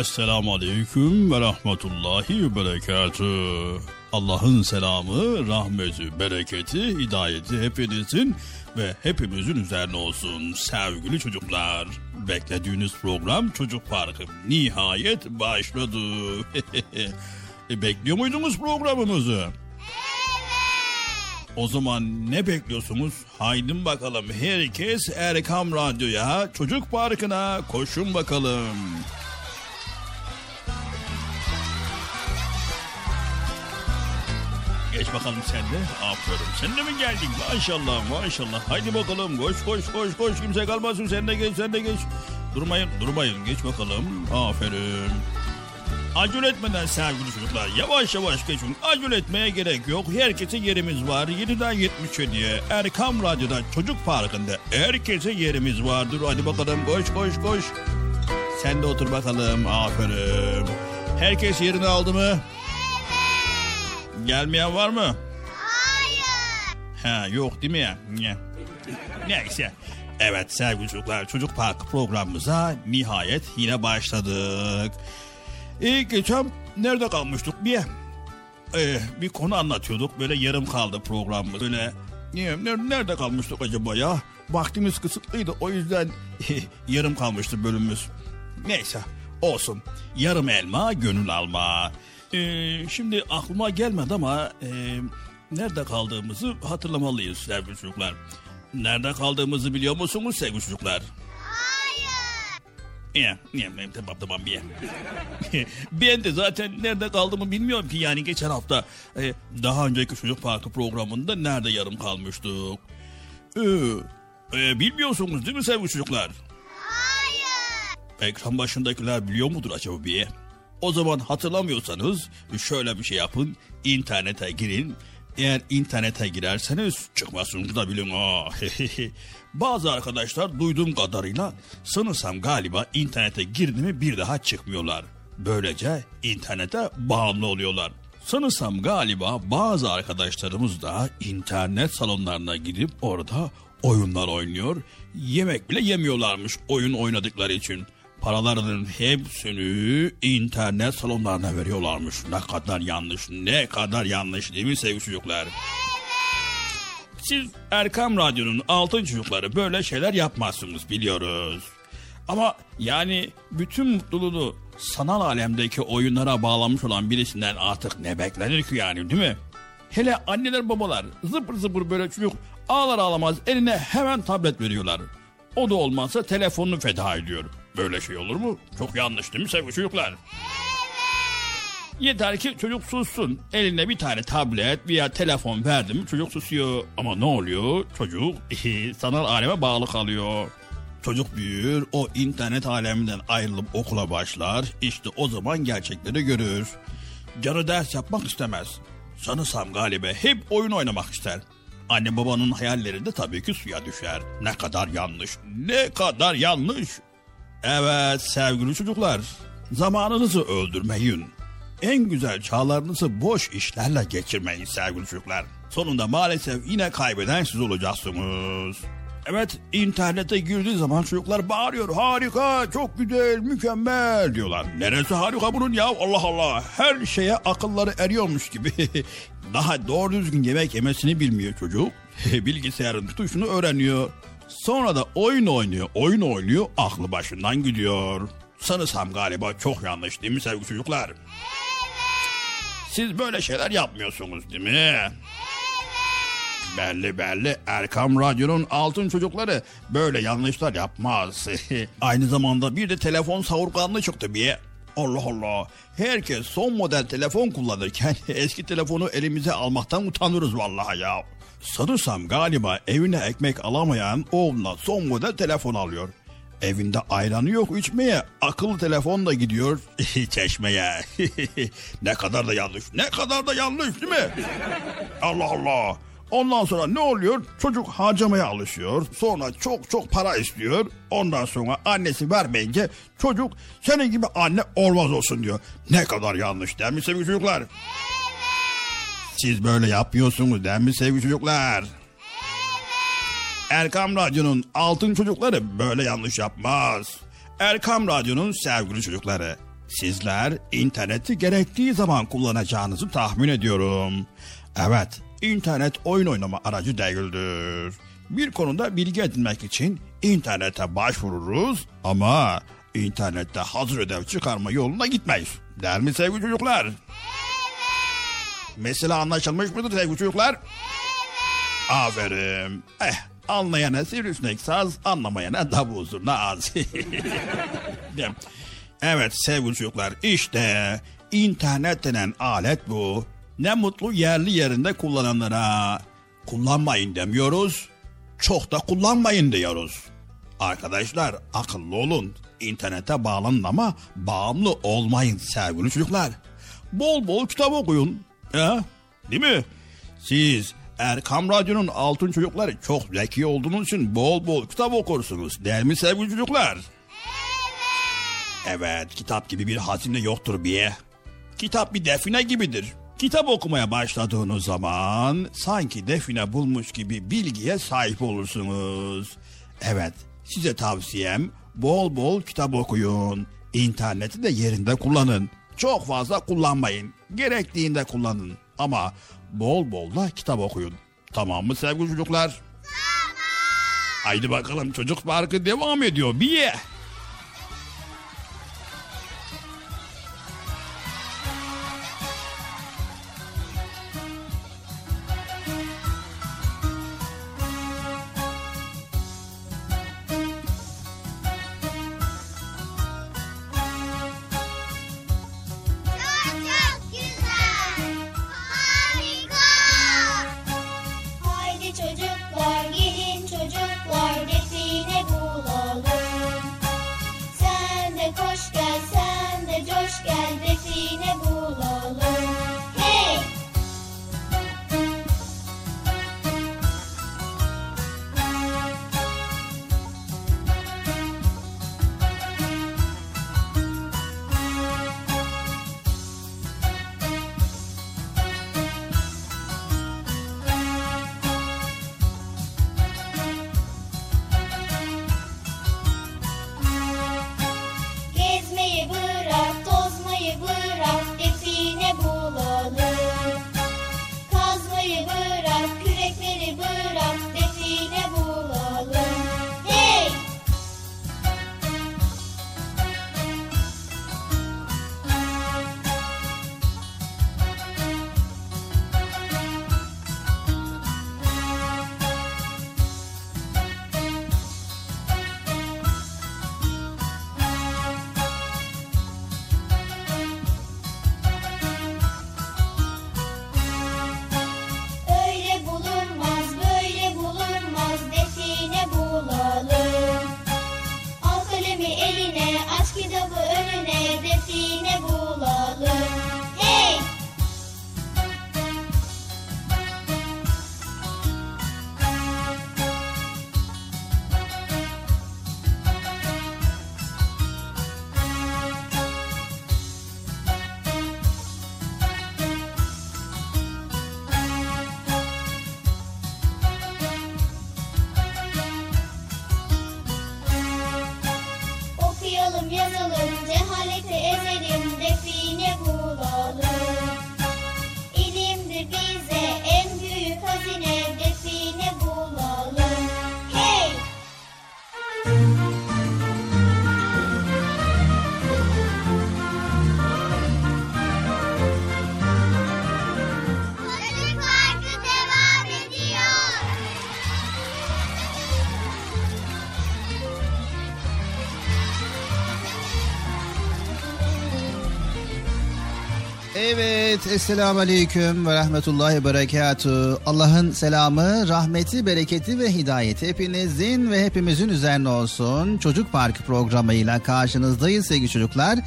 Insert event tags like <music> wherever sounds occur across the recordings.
Esselamu Aleyküm ve Rahmetullahi ve Berekatü. Allah'ın selamı, rahmeti, bereketi, hidayeti hepinizin ve hepimizin üzerine olsun sevgili çocuklar. Beklediğiniz program Çocuk Parkı nihayet başladı. <laughs> E, bekliyor muydunuz programımızı? O zaman ne bekliyorsunuz? Haydin bakalım herkes Erkam Radyo'ya, Çocuk Parkı'na koşun bakalım. Geç bakalım sen de. Aferin. Sen de mi geldin? Maşallah maşallah. Haydi bakalım koş koş koş koş. Kimse kalmasın. Sen de geç sen de geç. Durmayın durmayın. Geç bakalım. Aferin. Acele etmeden sevgili çocuklar yavaş yavaş geçin. Acele etmeye gerek yok. Herkesin yerimiz var. 7'den 77'ye Erkam Radyo'da Çocuk Parkı'nda herkese yerimiz vardır. Hadi bakalım koş koş koş. Sen de otur bakalım. Aferin. Herkes yerini aldı mı? Gelmeyen var mı? Hayır. Ha yok değil mi ya? Ne? Neyse. Evet sevgili çocuklar Çocuk Parkı programımıza nihayet yine başladık. Ee, geçen nerede kalmıştık bir ee, bir konu anlatıyorduk böyle yarım kaldı programımız böyle nerede kalmıştık acaba ya vaktimiz kısıtlıydı o yüzden <laughs> yarım kalmıştı bölümümüz neyse olsun yarım elma gönül alma Ee, şimdi aklıma gelmedi ama e, nerede kaldığımızı hatırlamalıyız sevgili çocuklar nerede kaldığımızı biliyor musunuz sevgili çocuklar ya, ya, tamam tamam bir. ben de zaten nerede kaldığımı bilmiyorum ki yani geçen hafta e, daha önceki çocuk parkı programında nerede yarım kalmıştık. Ee, e, bilmiyorsunuz değil mi sevgili çocuklar? Hayır. Ekran başındakiler biliyor mudur acaba bir? O zaman hatırlamıyorsanız şöyle bir şey yapın. internete girin. Eğer internete girerseniz çıkmasını da bilin. ha. <laughs> Bazı arkadaşlar duyduğum kadarıyla sanırsam galiba internete girdi mi bir daha çıkmıyorlar. Böylece internete bağımlı oluyorlar. Sanırsam galiba bazı arkadaşlarımız da internet salonlarına gidip orada oyunlar oynuyor. Yemek bile yemiyorlarmış oyun oynadıkları için. Paralarının hepsini internet salonlarına veriyorlarmış. Ne kadar yanlış, ne kadar yanlış değil mi sevgili çocuklar? Siz Erkam Radyo'nun altın çocukları böyle şeyler yapmazsınız biliyoruz. Ama yani bütün mutluluğunu sanal alemdeki oyunlara bağlamış olan birisinden artık ne beklenir ki yani değil mi? Hele anneler babalar zıpır zıpır böyle çocuk ağlar ağlamaz eline hemen tablet veriyorlar. O da olmazsa telefonunu feda ediyor. Böyle şey olur mu? Çok yanlış değil mi sevgili çocuklar? Yeter ki çocuk sussun. Eline bir tane tablet veya telefon verdim çocuk susuyor. Ama ne oluyor? Çocuk <laughs> sanal aleme bağlı kalıyor. Çocuk büyür, o internet aleminden ayrılıp okula başlar. İşte o zaman gerçekleri görür. Canı ders yapmak istemez. Sanırsam galiba hep oyun oynamak ister. Anne babanın hayalleri de tabii ki suya düşer. Ne kadar yanlış, ne kadar yanlış. Evet sevgili çocuklar, zamanınızı öldürmeyin. En güzel çağlarınızı boş işlerle geçirmeyin sevgili çocuklar. Sonunda maalesef yine kaybeden siz olacaksınız. Evet internete girdiği zaman çocuklar bağırıyor harika çok güzel mükemmel diyorlar. Neresi harika bunun ya Allah Allah her şeye akılları eriyormuş gibi. <laughs> Daha doğru düzgün yemek yemesini bilmiyor çocuk. <laughs> Bilgisayarın tuşunu öğreniyor. Sonra da oyun oynuyor oyun oynuyor aklı başından gidiyor. Sanırsam galiba çok yanlış değil mi sevgili çocuklar? Siz böyle şeyler yapmıyorsunuz değil mi? Belli belli Erkam Radyo'nun altın çocukları böyle yanlışlar yapmaz. <laughs> Aynı zamanda bir de telefon savurganlığı çıktı bir. Allah Allah. Herkes son model telefon kullanırken <laughs> eski telefonu elimize almaktan utanırız vallahi ya. Sanırsam galiba evine ekmek alamayan oğluna son model telefon alıyor. Evinde ayranı yok içmeye. Akıllı telefonla gidiyor <laughs> çeşmeye. <laughs> ne kadar da yanlış. Ne kadar da yanlış değil mi? Allah Allah. Ondan sonra ne oluyor? Çocuk harcamaya alışıyor. Sonra çok çok para istiyor. Ondan sonra annesi vermeyince çocuk senin gibi anne olmaz olsun diyor. Ne kadar yanlış değil mi sevgili çocuklar? Evet. Siz böyle yapıyorsunuz değil mi sevgili çocuklar? Erkam Radyo'nun altın çocukları böyle yanlış yapmaz. Erkam Radyo'nun sevgili çocukları. Sizler interneti gerektiği zaman kullanacağınızı tahmin ediyorum. Evet, internet oyun oynama aracı değildir. Bir konuda bilgi edinmek için internete başvururuz ama internette hazır ödev çıkarma yoluna gitmeyiz. Der mi sevgili çocuklar? Evet. Mesela anlaşılmış mıdır sevgili çocuklar? Evet. Aferin. Eh, anlayana sivrisinek saz, anlamayana davul zurna az. <laughs> evet sevgili çocuklar, işte internet denen alet bu. Ne mutlu yerli yerinde kullananlara. Kullanmayın demiyoruz, çok da kullanmayın diyoruz. Arkadaşlar akıllı olun. İnternete bağlanın ama bağımlı olmayın sevgili çocuklar. Bol bol kitap okuyun. Ya, değil mi? Siz Erkam Radyo'nun altın çocukları çok zeki olduğunuz için bol bol kitap okursunuz. Değil mi sevgili çocuklar? Evet. Evet, kitap gibi bir hazine yoktur bir. Kitap bir define gibidir. Kitap okumaya başladığınız zaman sanki define bulmuş gibi bilgiye sahip olursunuz. Evet, size tavsiyem bol bol kitap okuyun. İnterneti de yerinde kullanın. Çok fazla kullanmayın. Gerektiğinde kullanın. Ama bol bol da kitap okuyun. Tamam mı sevgili çocuklar? Tamam. Haydi bakalım çocuk parkı devam ediyor. Bir ye. Evet, Esselamu Aleyküm ve Rahmetullahi ve Berekatuhu. Allah'ın selamı, rahmeti, bereketi ve hidayeti hepinizin ve hepimizin üzerine olsun. Çocuk Parkı programıyla karşınızdayız sevgili çocuklar.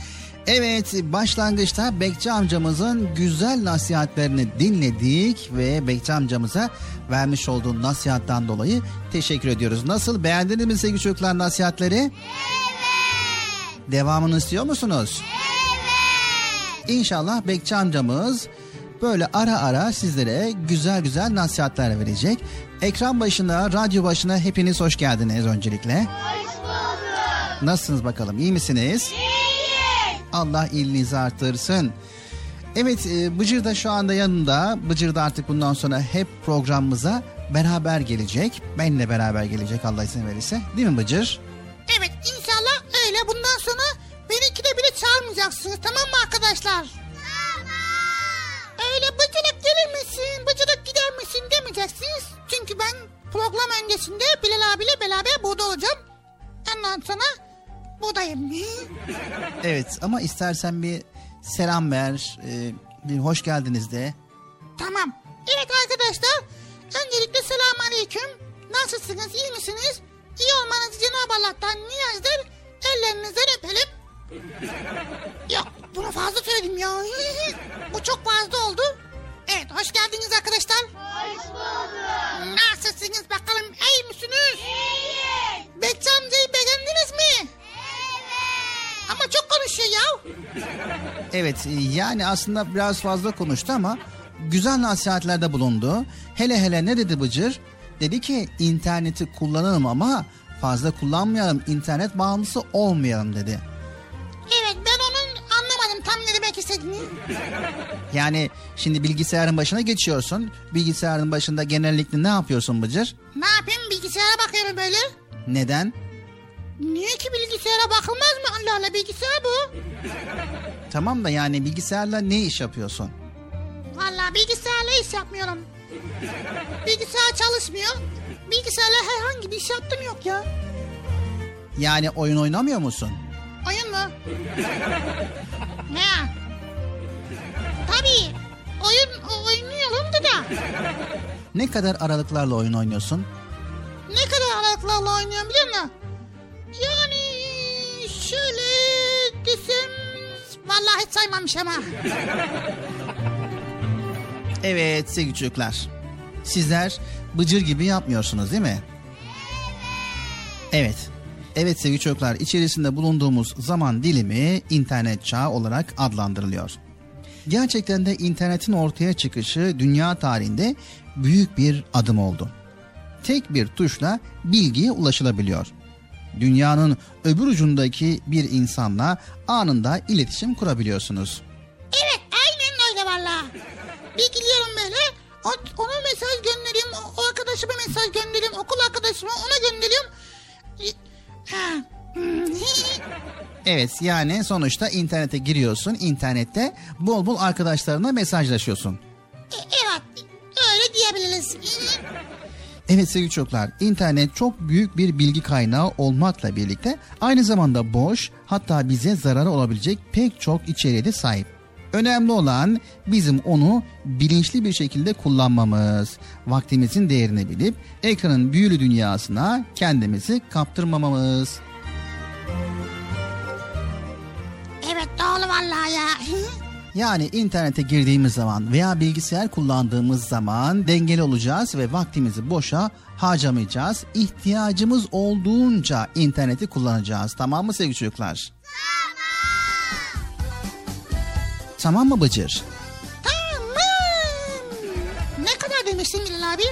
Evet, başlangıçta Bekçi amcamızın güzel nasihatlerini dinledik ve Bekçi amcamıza vermiş olduğu nasihattan dolayı teşekkür ediyoruz. Nasıl, beğendiniz mi sevgili çocuklar nasihatleri? Evet. Devamını istiyor musunuz? Evet. İnşallah Bekçi amcamız böyle ara ara sizlere güzel güzel nasihatler verecek. Ekran başına, radyo başına hepiniz hoş geldiniz öncelikle. Hoş bulduk. Nasılsınız bakalım, iyi misiniz? İyiyiz. Allah iyiliğinizi artırsın. Evet, e, Bıcır da şu anda yanında. Bıcır da artık bundan sonra hep programımıza beraber gelecek. Benle beraber gelecek Allah izin verirse. Değil mi Bıcır? Evet, çağırmayacaksınız tamam mı arkadaşlar? Tamam. Öyle bıcırık gelir misin, bıcırık gider misin demeyeceksiniz. Çünkü ben program öncesinde Bilal abiyle beraber burada olacağım. Ondan sonra buradayım. <laughs> evet ama istersen bir selam ver, e, bir hoş geldiniz de. Tamam. Evet arkadaşlar, öncelikle selam aleyküm. Nasılsınız, iyi misiniz? İyi olmanızı Cenab-ı Allah'tan niyazdır. Ellerinizden öpelim. Ya bunu fazla söyledim ya. Bu çok fazla oldu. Evet hoş geldiniz arkadaşlar. Hoş bulduk. Nasılsınız bakalım iyi misiniz? İyiyiz. Bekçi amcayı beğendiniz mi? Evet. Ama çok konuşuyor ya. Evet yani aslında biraz fazla konuştu ama güzel nasihatlerde bulundu. Hele hele ne dedi Bıcır? Dedi ki interneti kullanalım ama fazla kullanmayalım, internet bağımlısı olmayalım dedi. <laughs> Yani şimdi bilgisayarın başına geçiyorsun. Bilgisayarın başında genellikle ne yapıyorsun Bıcır? Ne yapayım bilgisayara bakıyorum böyle. Neden? Niye ki bilgisayara bakılmaz mı? Allah Allah bilgisayar bu. Tamam da yani bilgisayarla ne iş yapıyorsun? Valla bilgisayarla iş yapmıyorum. Bilgisayar çalışmıyor. Bilgisayarla herhangi bir iş yaptım yok ya. Yani oyun oynamıyor musun? Oyun mu? <laughs> ne? Tabii. Oyun oynuyorum da da. Ne kadar aralıklarla oyun oynuyorsun? Ne kadar aralıklarla oynuyorum biliyor musun? Yani şöyle desem... Vallahi hiç saymamış ama. evet sevgili çocuklar. Sizler bıcır gibi yapmıyorsunuz değil mi? Evet. Evet sevgili çocuklar içerisinde bulunduğumuz zaman dilimi internet çağı olarak adlandırılıyor. Gerçekten de internetin ortaya çıkışı dünya tarihinde büyük bir adım oldu. Tek bir tuşla bilgiye ulaşılabiliyor. Dünyanın öbür ucundaki bir insanla anında iletişim kurabiliyorsunuz. Evet aynen öyle valla. Bilgiliyorum böyle. ona mesaj gönderiyorum. O arkadaşıma mesaj gönderiyorum. Okul arkadaşıma ona gönderiyorum. <laughs> Evet yani sonuçta internete giriyorsun. internette bol bol arkadaşlarına mesajlaşıyorsun. E, evet öyle diyebiliriz. Evet sevgili çocuklar, internet çok büyük bir bilgi kaynağı olmakla birlikte aynı zamanda boş hatta bize zararı olabilecek pek çok içeriğe de sahip. Önemli olan bizim onu bilinçli bir şekilde kullanmamız, vaktimizin değerini bilip ekranın büyülü dünyasına kendimizi kaptırmamamız. Evet doğru vallahi ya. Yani internete girdiğimiz zaman veya bilgisayar kullandığımız zaman dengeli olacağız ve vaktimizi boşa harcamayacağız. İhtiyacımız olduğunca interneti kullanacağız. Tamam mı sevgili çocuklar? Tamam mı Bıcır? Tamam. Ne kadar demiştin Bilal abi?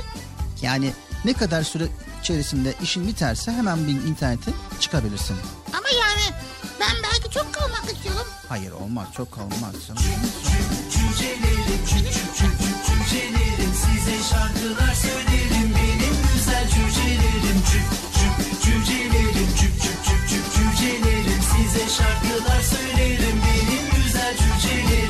Yani ne kadar süre içerisinde işin biterse hemen bir internete çıkabilirsin. Ama yani ben belki çok kalmak istiyorum. Hayır olmaz çok kalmaz. Cücelerim, cücelerim size şarkılar söylerim benim güzel cücelerim. Cücelerim, cücelerim size şarkılar söylerim benim güzel cücelerim.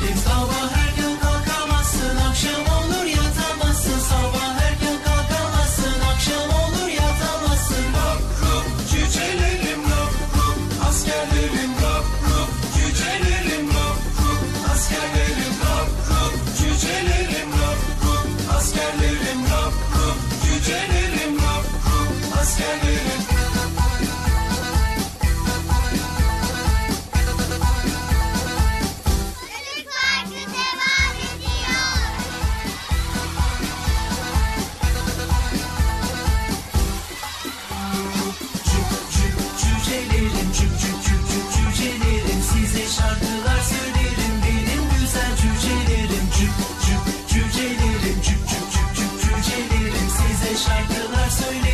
Ruh ruh askerlerim şarkılar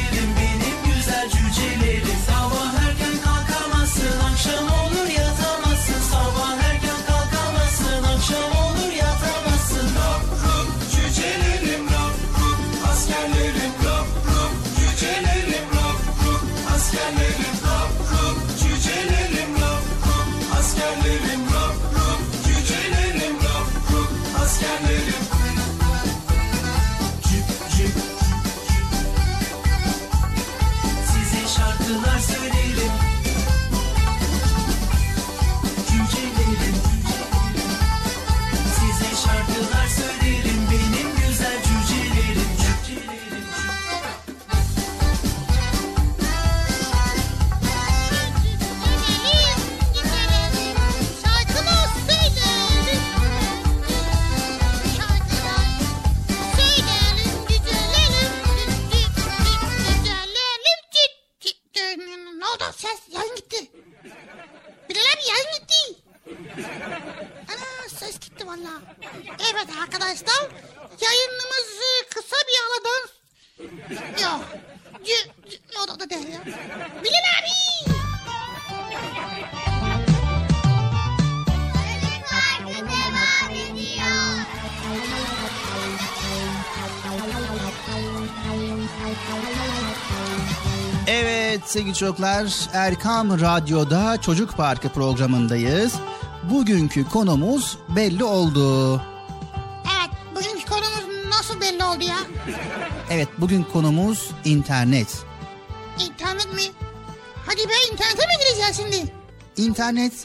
çocuklar Erkam Radyo'da Çocuk Parkı programındayız. Bugünkü konumuz belli oldu. Evet bugünkü konumuz nasıl belli oldu ya? Evet bugün konumuz internet. İnternet mi? Hadi be internete mi gireceğiz şimdi? İnternet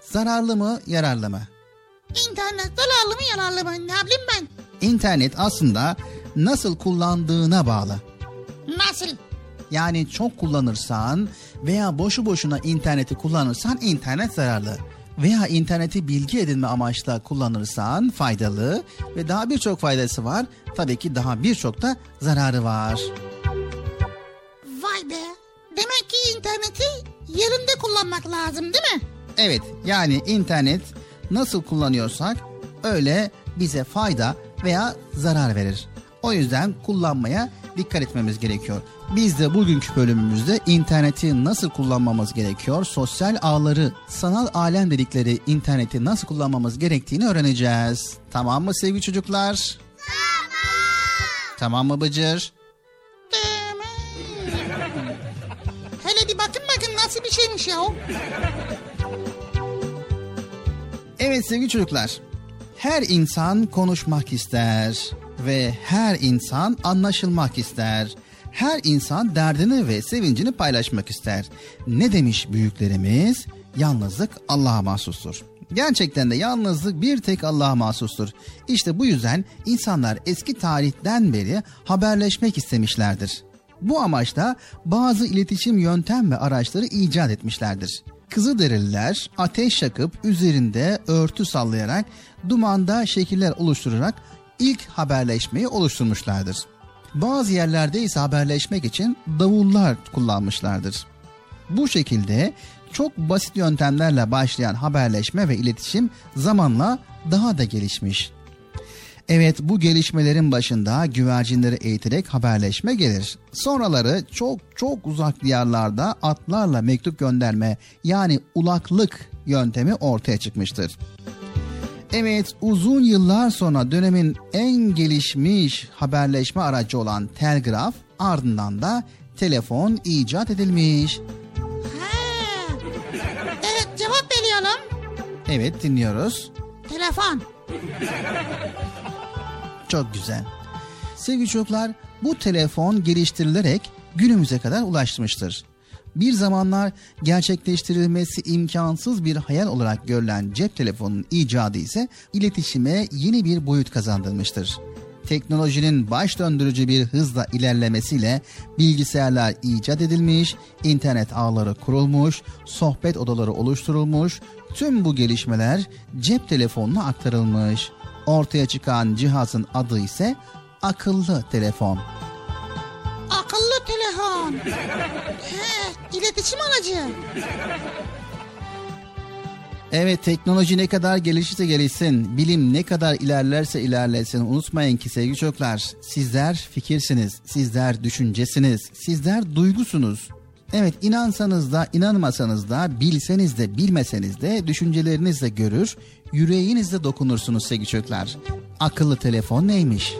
zararlı mı yararlı mı? İnternet zararlı mı yararlı mı? Ne bileyim ben? İnternet aslında nasıl kullandığına bağlı. Yani çok kullanırsan veya boşu boşuna interneti kullanırsan internet zararlı. Veya interneti bilgi edinme amaçla kullanırsan faydalı ve daha birçok faydası var. Tabii ki daha birçok da zararı var. Vay be. Demek ki interneti yerinde kullanmak lazım değil mi? Evet yani internet nasıl kullanıyorsak öyle bize fayda veya zarar verir. O yüzden kullanmaya dikkat etmemiz gerekiyor. Biz de bugünkü bölümümüzde interneti nasıl kullanmamız gerekiyor, sosyal ağları, sanal alem dedikleri interneti nasıl kullanmamız gerektiğini öğreneceğiz. Tamam mı sevgili çocuklar? Tamam. Tamam mı Bıcır? Mi? Hele bir bakın bakın nasıl bir şeymiş ya o. Evet sevgili çocuklar. Her insan konuşmak ister ve her insan anlaşılmak ister. Her insan derdini ve sevincini paylaşmak ister. Ne demiş büyüklerimiz? Yalnızlık Allah'a mahsustur. Gerçekten de yalnızlık bir tek Allah'a mahsustur. İşte bu yüzden insanlar eski tarihten beri haberleşmek istemişlerdir. Bu amaçla bazı iletişim yöntem ve araçları icat etmişlerdir. Kızılderililer ateş yakıp üzerinde örtü sallayarak dumanda şekiller oluşturarak ilk haberleşmeyi oluşturmuşlardır. Bazı yerlerde ise haberleşmek için davullar kullanmışlardır. Bu şekilde çok basit yöntemlerle başlayan haberleşme ve iletişim zamanla daha da gelişmiş. Evet bu gelişmelerin başında güvercinleri eğiterek haberleşme gelir. Sonraları çok çok uzak diyarlarda atlarla mektup gönderme yani ulaklık yöntemi ortaya çıkmıştır. Evet uzun yıllar sonra dönemin en gelişmiş haberleşme aracı olan telgraf ardından da telefon icat edilmiş. Ha. Evet cevap veriyorum. Evet dinliyoruz. Telefon. Çok güzel. Sevgili çocuklar bu telefon geliştirilerek günümüze kadar ulaşmıştır. Bir zamanlar gerçekleştirilmesi imkansız bir hayal olarak görülen cep telefonunun icadı ise iletişime yeni bir boyut kazandırmıştır. teknolojinin baş döndürücü bir hızla ilerlemesiyle bilgisayarlar icat edilmiş, internet ağları kurulmuş, sohbet odaları oluşturulmuş, tüm bu gelişmeler cep telefonuna aktarılmış. Ortaya çıkan cihazın adı ise akıllı telefon. Telefon. He, iletişim aracı. Evet teknoloji ne kadar gelişirse gelişsin, bilim ne kadar ilerlerse ilerlesin unutmayın ki sevgili çocuklar sizler fikirsiniz, sizler düşüncesiniz, sizler duygusunuz. Evet inansanız da inanmasanız da bilseniz de bilmeseniz de düşüncelerinizle görür, yüreğinizle dokunursunuz sevgili çocuklar. Akıllı telefon neymiş?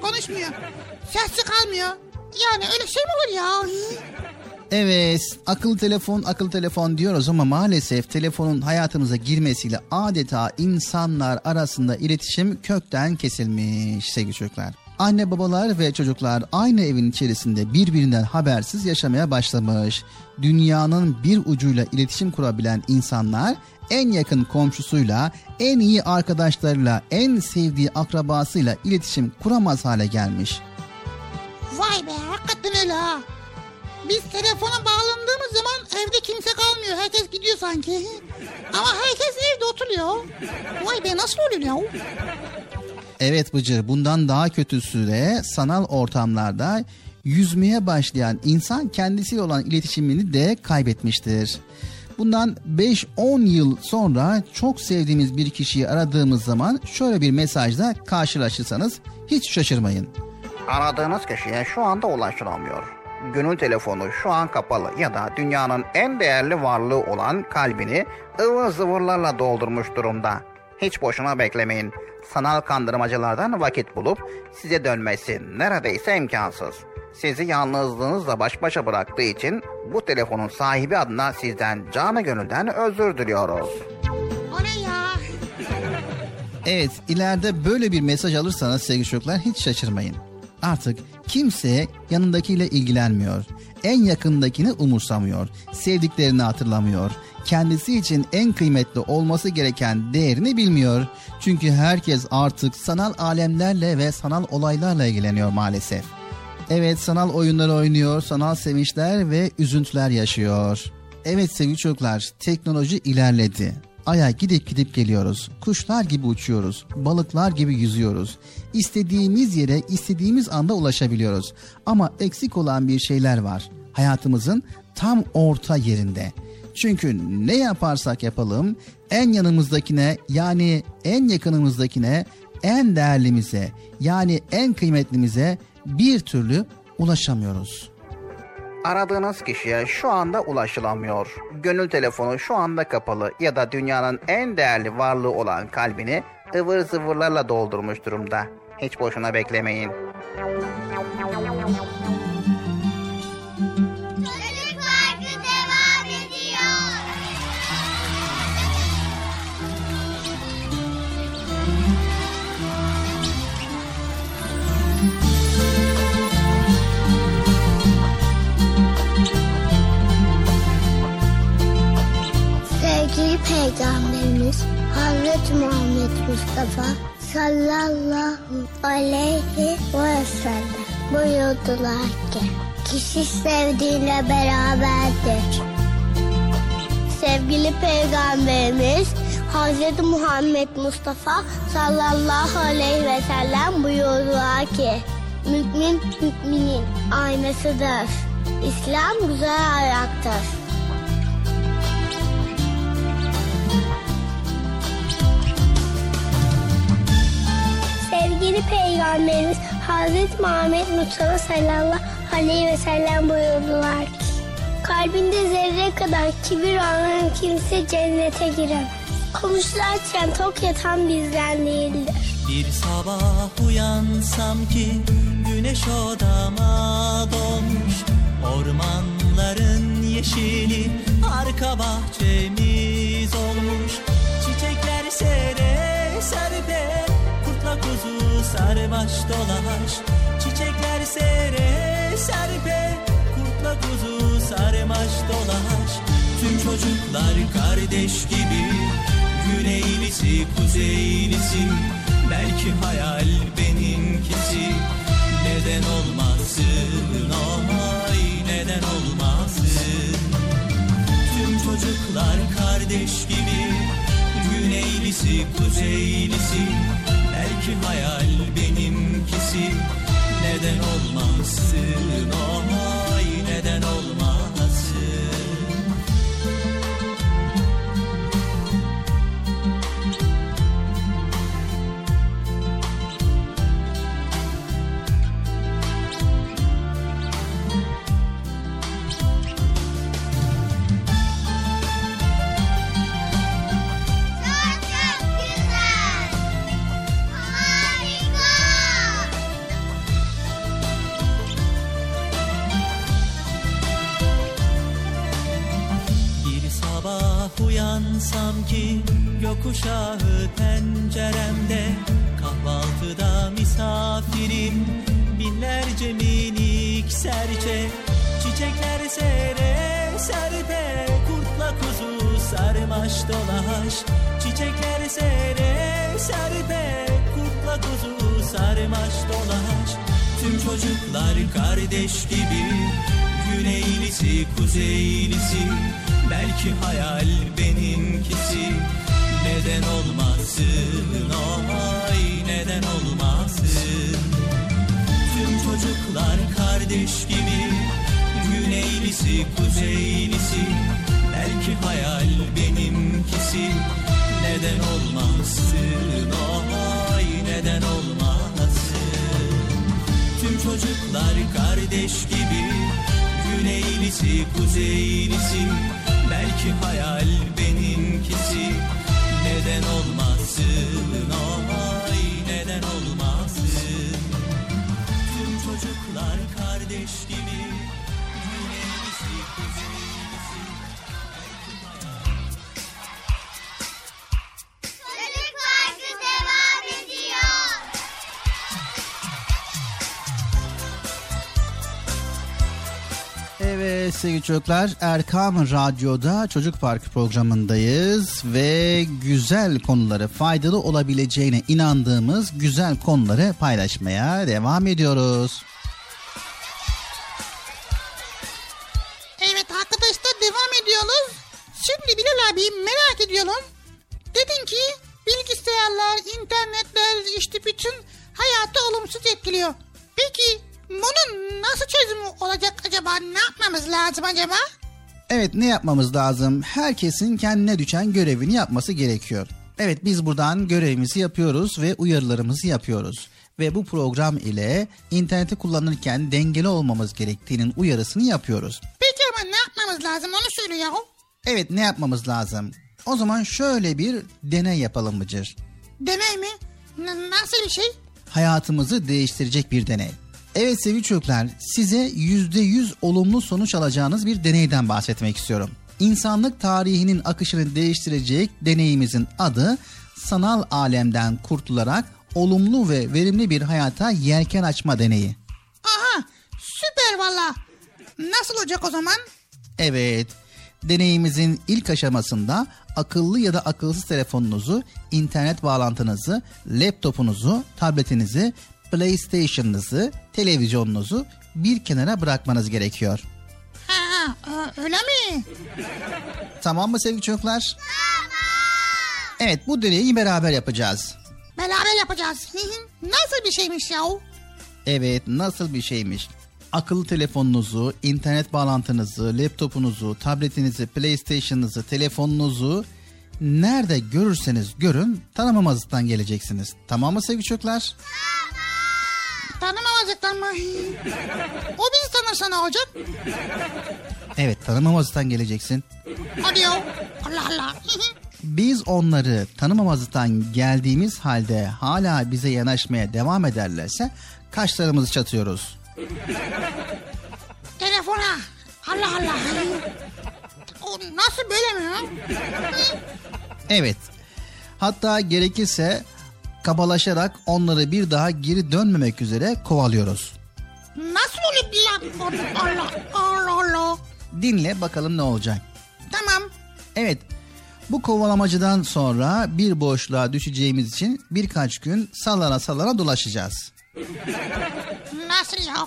Konuşmuyor. Sesi kalmıyor. Yani öyle şey mi olur ya? Evet, akıllı telefon, akıllı telefon diyoruz ama maalesef telefonun hayatımıza girmesiyle adeta insanlar arasında iletişim kökten kesilmiş sevgili çocuklar. Anne babalar ve çocuklar aynı evin içerisinde birbirinden habersiz yaşamaya başlamış. Dünyanın bir ucuyla iletişim kurabilen insanlar en yakın komşusuyla, en iyi arkadaşlarıyla, en sevdiği akrabasıyla iletişim kuramaz hale gelmiş. Vay be hakikaten öyle ha. Biz telefona bağlandığımız zaman evde kimse kalmıyor. Herkes gidiyor sanki. Ama herkes evde oturuyor. Vay be nasıl oluyor ya? Evet Bıcır bundan daha kötüsü de sanal ortamlarda yüzmeye başlayan insan kendisiyle olan iletişimini de kaybetmiştir. Bundan 5-10 yıl sonra çok sevdiğimiz bir kişiyi aradığımız zaman şöyle bir mesajla karşılaşırsanız hiç şaşırmayın. Aradığınız kişiye şu anda ulaşılamıyor. Gönül telefonu şu an kapalı ya da dünyanın en değerli varlığı olan kalbini ıvır zıvırlarla doldurmuş durumda. Hiç boşuna beklemeyin. Sanal kandırmacılardan vakit bulup size dönmesi neredeyse imkansız. Sizi yalnızlığınızla baş başa bıraktığı için bu telefonun sahibi adına sizden canı gönülden özür diliyoruz. O ne ya? Evet ileride böyle bir mesaj alırsanız sevgili çocuklar hiç şaşırmayın. Artık kimse yanındakiyle ilgilenmiyor. En yakındakini umursamıyor. Sevdiklerini hatırlamıyor. Kendisi için en kıymetli olması gereken değerini bilmiyor. Çünkü herkes artık sanal alemlerle ve sanal olaylarla ilgileniyor maalesef. Evet sanal oyunlar oynuyor, sanal sevinçler ve üzüntüler yaşıyor. Evet sevgili çocuklar teknoloji ilerledi. Aya gidip gidip geliyoruz. Kuşlar gibi uçuyoruz. Balıklar gibi yüzüyoruz. İstediğimiz yere istediğimiz anda ulaşabiliyoruz. Ama eksik olan bir şeyler var. Hayatımızın tam orta yerinde. Çünkü ne yaparsak yapalım en yanımızdakine yani en yakınımızdakine en değerlimize yani en kıymetlimize bir türlü ulaşamıyoruz. Aradığınız kişiye şu anda ulaşılamıyor. Gönül telefonu şu anda kapalı ya da dünyanın en değerli varlığı olan kalbini ıvır zıvırlarla doldurmuş durumda. Hiç boşuna beklemeyin. Sevgili Peygamberimiz Hazreti Muhammed Mustafa sallallahu aleyhi ve sellem buyurdular ki kişi sevdiğiyle beraberdir. Sevgili Peygamberimiz Hazreti Muhammed Mustafa sallallahu aleyhi ve sellem buyurdular ki Mümin müminin aynasıdır. İslam güzel ayaktır. Sevgili Peygamberimiz Hazreti Muhammed Mustafa sallallahu aleyhi ve sellem buyurdular ki Kalbinde zerre kadar kibir olan kimse cennete giremez. Konuşlarken tok yatan bizden değildir. Bir sabah uyansam ki güneş odama dolmuş Ormanların yeşili arka bahçemiz olmuş Çiçekler sere kuzu sarmaş dolaş Çiçekler sere serpe kurtla kuzu sarmaş dolaş. Tüm çocuklar kardeş gibi Güneylisi kuzeylisi Belki hayal benimkisi Neden olmasın? Ay neden olmasın? Tüm çocuklar kardeş gibi Güneylisi kuzeylisi Belki hayal benimkisi. Neden olmasın ay uyansam ki gökkuşağı penceremde Kahvaltıda misafirim. Binlerce minik serçe Çiçekler sere serpe kurtla kuzu sarmaş dolaş. Çiçekler sere serpe kurtla kuzu sarmaş dolaş. Tüm çocuklar kardeş gibi Güneylisi kuzeylisi Belki hayal benimkisi. Neden olmasın ay neden olmasın? Tüm çocuklar kardeş gibi Güneylisi kuzeylisi Belki hayal benimkisi. Neden olmasın ay neden olmasın? Tüm çocuklar kardeş gibi Güneylisi kuzeylisi Belki hayal benimkisi. Neden olmasın? Ay neden olmasın? Tüm çocuklar kardeş gibi sevgili çocuklar Erkam Radyo'da Çocuk Parkı programındayız ve güzel konuları faydalı olabileceğine inandığımız güzel konuları paylaşmaya devam ediyoruz. Acaba? Evet ne yapmamız lazım? Herkesin kendine düşen görevini yapması gerekiyor. Evet biz buradan görevimizi yapıyoruz ve uyarılarımızı yapıyoruz. Ve bu program ile interneti kullanırken dengeli olmamız gerektiğinin uyarısını yapıyoruz. Peki ama ne yapmamız lazım onu söyle yahu. Evet ne yapmamız lazım? O zaman şöyle bir deney yapalım Bıcır. Deney mi? N- nasıl bir şey? Hayatımızı değiştirecek bir deney. Evet sevgili çocuklar size %100 olumlu sonuç alacağınız bir deneyden bahsetmek istiyorum. İnsanlık tarihinin akışını değiştirecek deneyimizin adı sanal alemden kurtularak olumlu ve verimli bir hayata yelken açma deneyi. Aha süper valla. Nasıl olacak o zaman? Evet, deneyimizin ilk aşamasında akıllı ya da akılsız telefonunuzu, internet bağlantınızı, laptopunuzu, tabletinizi, PlayStation'ınızı, televizyonunuzu bir kenara bırakmanız gerekiyor. Ha, öyle mi? Tamam mı sevgili çocuklar? Evet, bu deneyi beraber yapacağız. Beraber yapacağız. Nasıl bir şeymiş yahu? Evet, nasıl bir şeymiş? Akıllı telefonunuzu, internet bağlantınızı, laptopunuzu, tabletinizi, PlayStation'ınızı, telefonunuzu nerede görürseniz görün tanımamazlıktan geleceksiniz. Tamam mı sevgili çocuklar? Tanımamazlıktan mı? o bizi tanırsa ne olacak? Evet tanımamazlıktan geleceksin. Hadi ya. Allah Allah. <laughs> Biz onları tanımamazlıktan geldiğimiz halde hala bize yanaşmaya devam ederlerse kaşlarımızı çatıyoruz. Telefona. Allah Allah. O nasıl böyle mi? Evet. Hatta gerekirse kabalaşarak onları bir daha geri dönmemek üzere kovalıyoruz. Nasıl oluyor lan? Allah Allah. Allah. Dinle bakalım ne olacak. Tamam. Evet. Bu kovalamacıdan sonra bir boşluğa düşeceğimiz için birkaç gün sallana sallana dolaşacağız. Nasıl ya?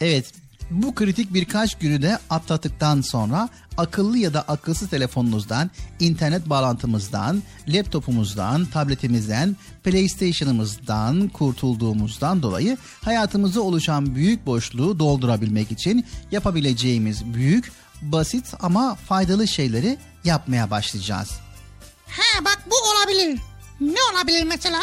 Evet. Bu kritik birkaç günü de atlattıktan sonra akıllı ya da akılsız telefonunuzdan, internet bağlantımızdan, laptopumuzdan, tabletimizden, PlayStation'ımızdan kurtulduğumuzdan dolayı hayatımızda oluşan büyük boşluğu doldurabilmek için yapabileceğimiz büyük, basit ama faydalı şeyleri yapmaya başlayacağız. He bak bu olabilir. Ne olabilir mesela?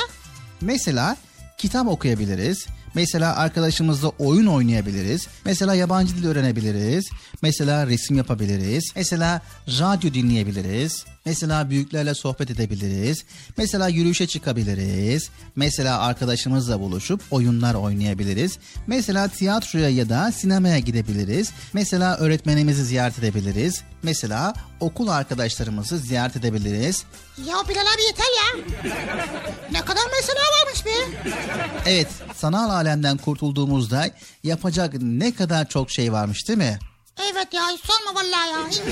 Mesela kitap okuyabiliriz. Mesela arkadaşımızla oyun oynayabiliriz. Mesela yabancı dil öğrenebiliriz. Mesela resim yapabiliriz. Mesela radyo dinleyebiliriz. Mesela büyüklerle sohbet edebiliriz. Mesela yürüyüşe çıkabiliriz. Mesela arkadaşımızla buluşup oyunlar oynayabiliriz. Mesela tiyatroya ya da sinemaya gidebiliriz. Mesela öğretmenimizi ziyaret edebiliriz. Mesela okul arkadaşlarımızı ziyaret edebiliriz. Ya Bilal abi yeter ya. ne kadar mesela varmış be. Evet, sanal alemden kurtulduğumuzda yapacak ne kadar çok şey varmış değil mi? Evet ya hiç sorma vallahi ya.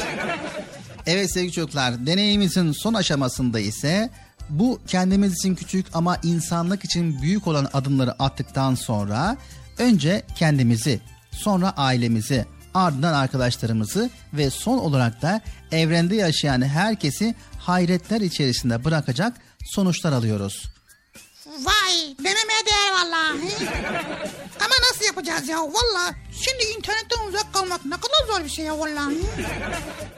Evet sevgili çocuklar, deneyimizin son aşamasında ise bu kendimiz için küçük ama insanlık için büyük olan adımları attıktan sonra önce kendimizi, sonra ailemizi, ardından arkadaşlarımızı ve son olarak da evrende yaşayan herkesi hayretler içerisinde bırakacak sonuçlar alıyoruz. Vay denemeye değer vallahi. <laughs> Ama nasıl yapacağız ya vallahi. Şimdi internetten uzak kalmak ne kadar zor bir şey ya vallahi.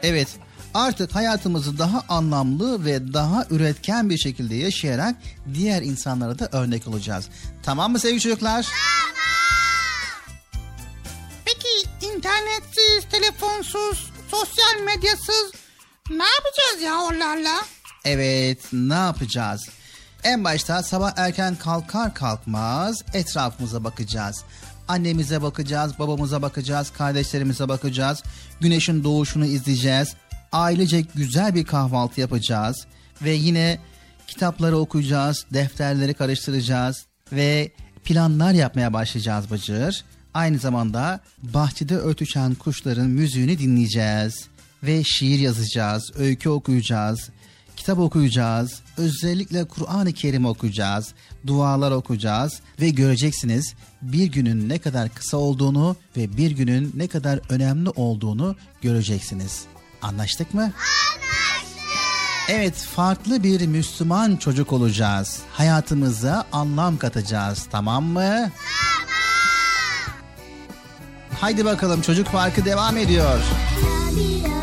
Evet, artık hayatımızı daha anlamlı ve daha üretken bir şekilde yaşayarak diğer insanlara da örnek olacağız. Tamam mı sevgili çocuklar? Peki internetsiz, telefonsuz, sosyal medyasız ne yapacağız ya onlarla? Evet, ne yapacağız? En başta sabah erken kalkar kalkmaz etrafımıza bakacağız. Annemize bakacağız, babamıza bakacağız, kardeşlerimize bakacağız. Güneşin doğuşunu izleyeceğiz. Ailecek güzel bir kahvaltı yapacağız. Ve yine kitapları okuyacağız, defterleri karıştıracağız. Ve planlar yapmaya başlayacağız Bıcır. Aynı zamanda bahçede ötüşen kuşların müziğini dinleyeceğiz. Ve şiir yazacağız, öykü okuyacağız, kitap okuyacağız. Özellikle Kur'an-ı Kerim okuyacağız. Dualar okuyacağız ve göreceksiniz bir günün ne kadar kısa olduğunu ve bir günün ne kadar önemli olduğunu göreceksiniz. Anlaştık mı? Anlaştık. Evet, farklı bir Müslüman çocuk olacağız. Hayatımıza anlam katacağız, tamam mı? Tamam. Haydi bakalım çocuk farkı devam ediyor. Tabiata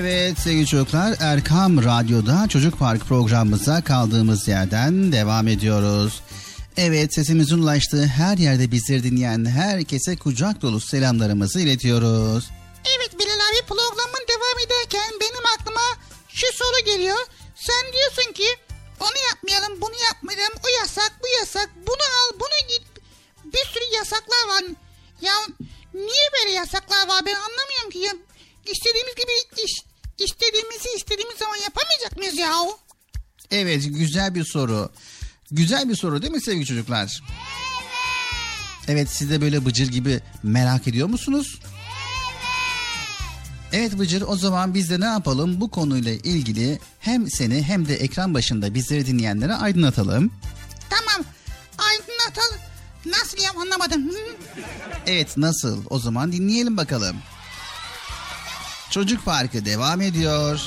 Evet sevgili çocuklar Erkam Radyo'da Çocuk Park programımıza kaldığımız yerden devam ediyoruz. Evet sesimizin ulaştığı her yerde bizleri dinleyen herkese kucak dolu selamlarımızı iletiyoruz. Evet Bilal abi programın devam ederken benim aklıma şu soru geliyor. Sen diyorsun ki onu yapmayalım bunu yapmayalım o yasak bu yasak bunu al bunu git. Bir sürü yasaklar var. Ya niye böyle yasaklar var ben anlamıyorum ki ya. İstediğimiz gibi iş, istediğimizi istediğimiz zaman yapamayacak mıyız ya? Evet güzel bir soru. Güzel bir soru değil mi sevgili çocuklar? Evet siz de böyle Bıcır gibi merak ediyor musunuz? Evet Bıcır o zaman biz de ne yapalım bu konuyla ilgili hem seni hem de ekran başında bizleri dinleyenlere aydınlatalım. Tamam aydınlatalım. Nasıl ya anlamadım. Evet nasıl o zaman dinleyelim bakalım. Çocuk Parkı devam ediyor.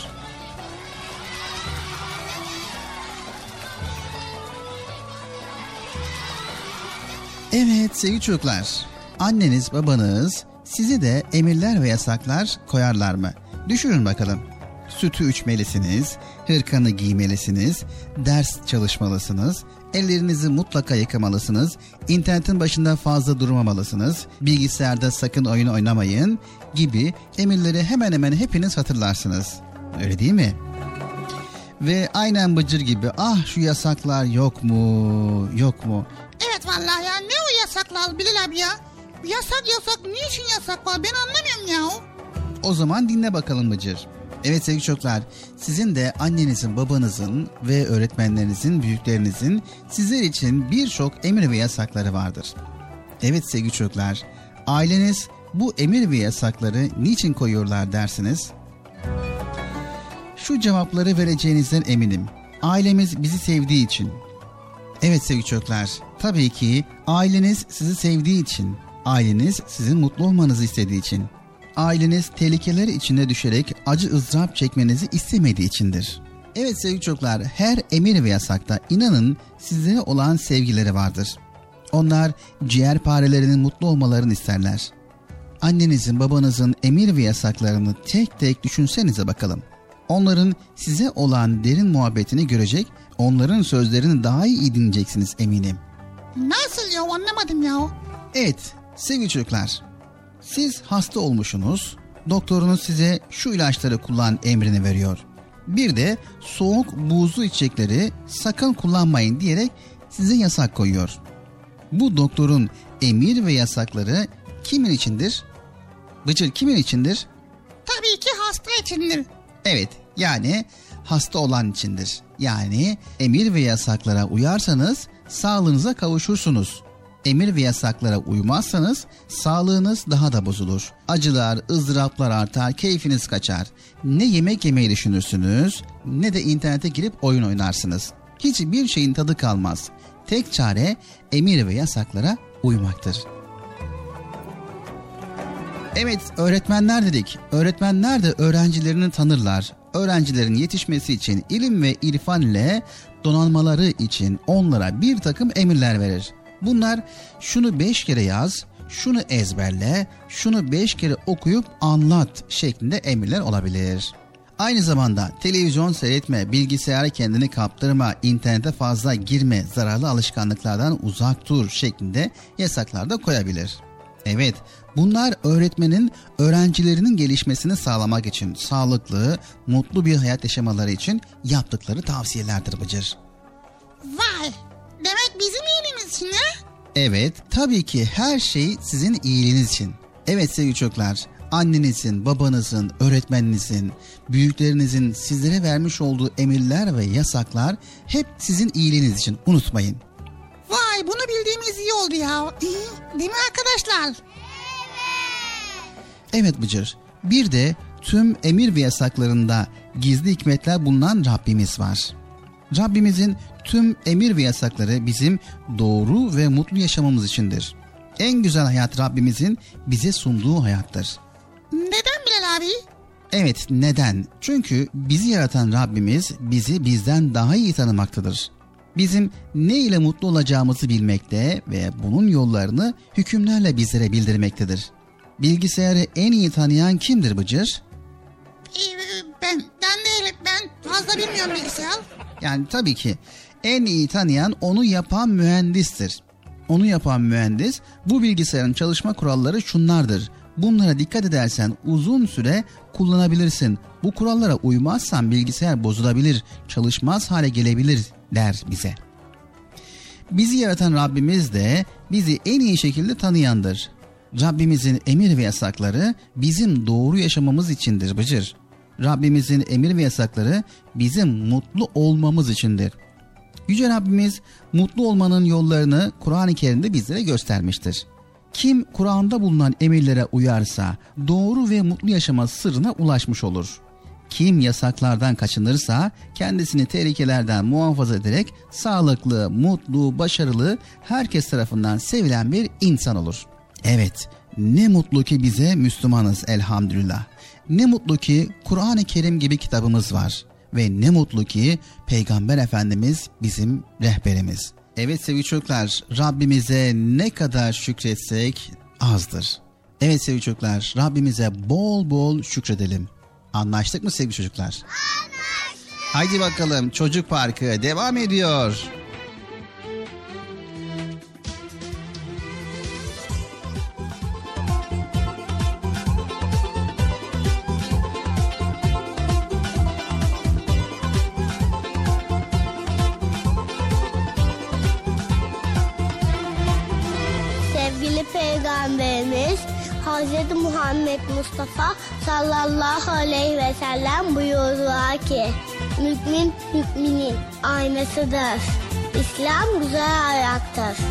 Evet sevgili çocuklar. Anneniz babanız sizi de emirler ve yasaklar koyarlar mı? Düşünün bakalım. Sütü içmelisiniz, hırkanı giymelisiniz, ders çalışmalısınız, ellerinizi mutlaka yıkamalısınız, internetin başında fazla durmamalısınız, bilgisayarda sakın oyun oynamayın gibi emirleri hemen hemen hepiniz hatırlarsınız. Öyle değil mi? Ve aynen Bıcır gibi ah şu yasaklar yok mu yok mu Evet vallahi ya ne o yasaklar Bilal abi ya? Yasak yasak niçin yasak var ben anlamıyorum ya. O zaman dinle bakalım Bıcır. Evet sevgili çocuklar, sizin de annenizin, babanızın ve öğretmenlerinizin, büyüklerinizin sizler için birçok emir ve yasakları vardır. Evet sevgili çocuklar, aileniz bu emir ve yasakları niçin koyuyorlar dersiniz? Şu cevapları vereceğinizden eminim. Ailemiz bizi sevdiği için. Evet sevgili çocuklar, tabii ki aileniz sizi sevdiği için, aileniz sizin mutlu olmanızı istediği için, aileniz tehlikeler içine düşerek acı ızdırap çekmenizi istemediği içindir. Evet sevgili çocuklar, her emir ve yasakta inanın sizlere olan sevgileri vardır. Onlar ciğerparelerinin mutlu olmalarını isterler. Annenizin, babanızın emir ve yasaklarını tek tek düşünsenize bakalım. Onların size olan derin muhabbetini görecek, onların sözlerini daha iyi dinleyeceksiniz eminim. Nasıl ya anlamadım ya. Evet sevgili çocuklar. Siz hasta olmuşsunuz. Doktorunuz size şu ilaçları kullan emrini veriyor. Bir de soğuk buzlu içecekleri sakın kullanmayın diyerek size yasak koyuyor. Bu doktorun emir ve yasakları kimin içindir? Bıcır kimin içindir? Tabii ki hasta içindir. Evet yani hasta olan içindir. Yani emir ve yasaklara uyarsanız sağlığınıza kavuşursunuz. Emir ve yasaklara uymazsanız sağlığınız daha da bozulur. Acılar, ızdıraplar artar, keyfiniz kaçar. Ne yemek yemeyi düşünürsünüz ne de internete girip oyun oynarsınız. Hiçbir şeyin tadı kalmaz. Tek çare emir ve yasaklara uymaktır. Evet öğretmenler dedik. Öğretmenler de öğrencilerini tanırlar. Öğrencilerin yetişmesi için ilim ve irfan ile donanmaları için onlara bir takım emirler verir. Bunlar şunu beş kere yaz, şunu ezberle, şunu beş kere okuyup anlat şeklinde emirler olabilir. Aynı zamanda televizyon seyretme, bilgisayara kendini kaptırma, internete fazla girme, zararlı alışkanlıklardan uzak dur şeklinde yasaklar da koyabilir. Evet, bunlar öğretmenin öğrencilerinin gelişmesini sağlamak için, sağlıklı, mutlu bir hayat yaşamaları için yaptıkları tavsiyelerdir Bıcır. Vay. Demek bizim iyiliğimiz için ha? Evet, tabii ki her şey sizin iyiliğiniz için. Evet sevgili çocuklar, annenizin, babanızın, öğretmeninizin, büyüklerinizin sizlere vermiş olduğu emirler ve yasaklar hep sizin iyiliğiniz için. Unutmayın. Vay bunu bildiğimiz iyi oldu ya. İyi, değil mi arkadaşlar? Evet Bıcır, bir de tüm emir ve yasaklarında gizli hikmetler bulunan Rabbimiz var. Rabbimizin tüm emir ve yasakları bizim doğru ve mutlu yaşamamız içindir. En güzel hayat Rabbimizin bize sunduğu hayattır. Neden Bilal abi? Evet neden? Çünkü bizi yaratan Rabbimiz bizi bizden daha iyi tanımaktadır. Bizim ne ile mutlu olacağımızı bilmekte ve bunun yollarını hükümlerle bizlere bildirmektedir. Bilgisayarı en iyi tanıyan kimdir Bıcır? Ee, ben, ben de ben fazla bilmiyorum bilgisayar. Yani tabii ki en iyi tanıyan onu yapan mühendistir. Onu yapan mühendis bu bilgisayarın çalışma kuralları şunlardır. Bunlara dikkat edersen uzun süre kullanabilirsin. Bu kurallara uymazsan bilgisayar bozulabilir, çalışmaz hale gelebilir der bize. Bizi yaratan Rabbimiz de bizi en iyi şekilde tanıyandır. Rabbimizin emir ve yasakları bizim doğru yaşamamız içindir Bıcır. Rabbimizin emir ve yasakları bizim mutlu olmamız içindir. Yüce Rabbimiz mutlu olmanın yollarını Kur'an-ı Kerim'de bizlere göstermiştir. Kim Kur'an'da bulunan emirlere uyarsa doğru ve mutlu yaşama sırrına ulaşmış olur. Kim yasaklardan kaçınırsa kendisini tehlikelerden muhafaza ederek sağlıklı, mutlu, başarılı, herkes tarafından sevilen bir insan olur. Evet, ne mutlu ki bize Müslümanız elhamdülillah. Ne mutlu ki Kur'an-ı Kerim gibi kitabımız var ve ne mutlu ki Peygamber Efendimiz bizim rehberimiz. Evet sevgili çocuklar Rabbimize ne kadar şükretsek azdır. Evet sevgili çocuklar Rabbimize bol bol şükredelim. Anlaştık mı sevgili çocuklar? Anlaştık. Haydi bakalım çocuk parkı devam ediyor. Hz. Muhammed Mustafa sallallahu aleyhi ve sellem buyurdular ki Mümin müminin aynasıdır. İslam güzel ayaktır.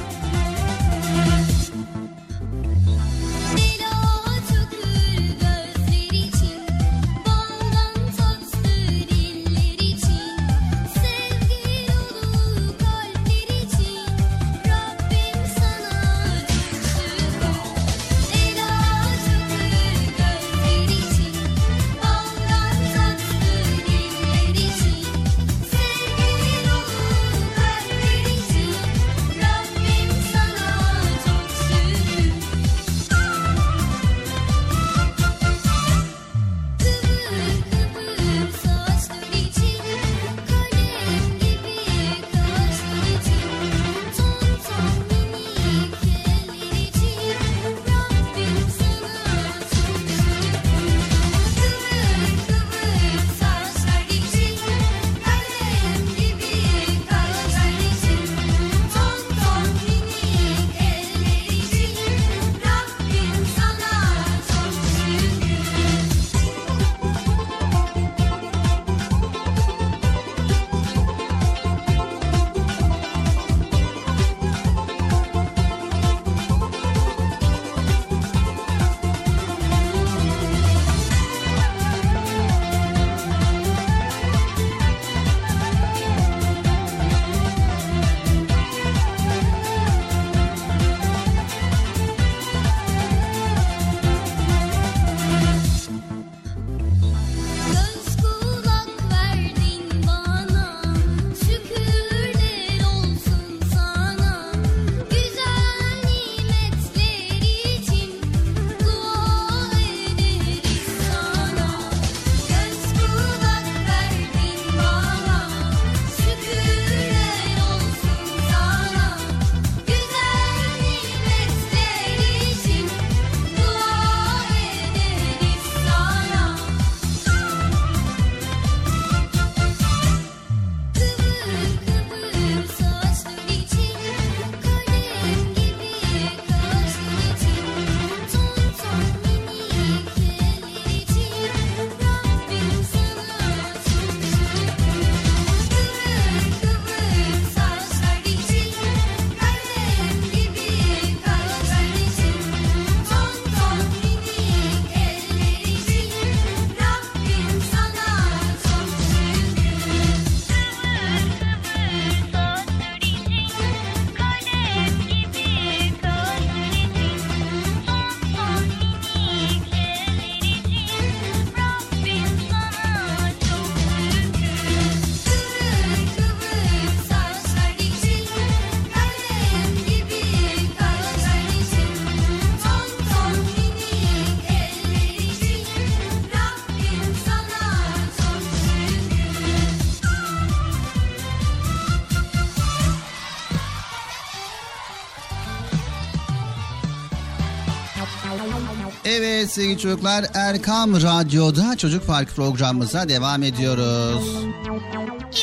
Evet sevgili çocuklar Erkam Radyo'da Çocuk Park programımıza devam ediyoruz.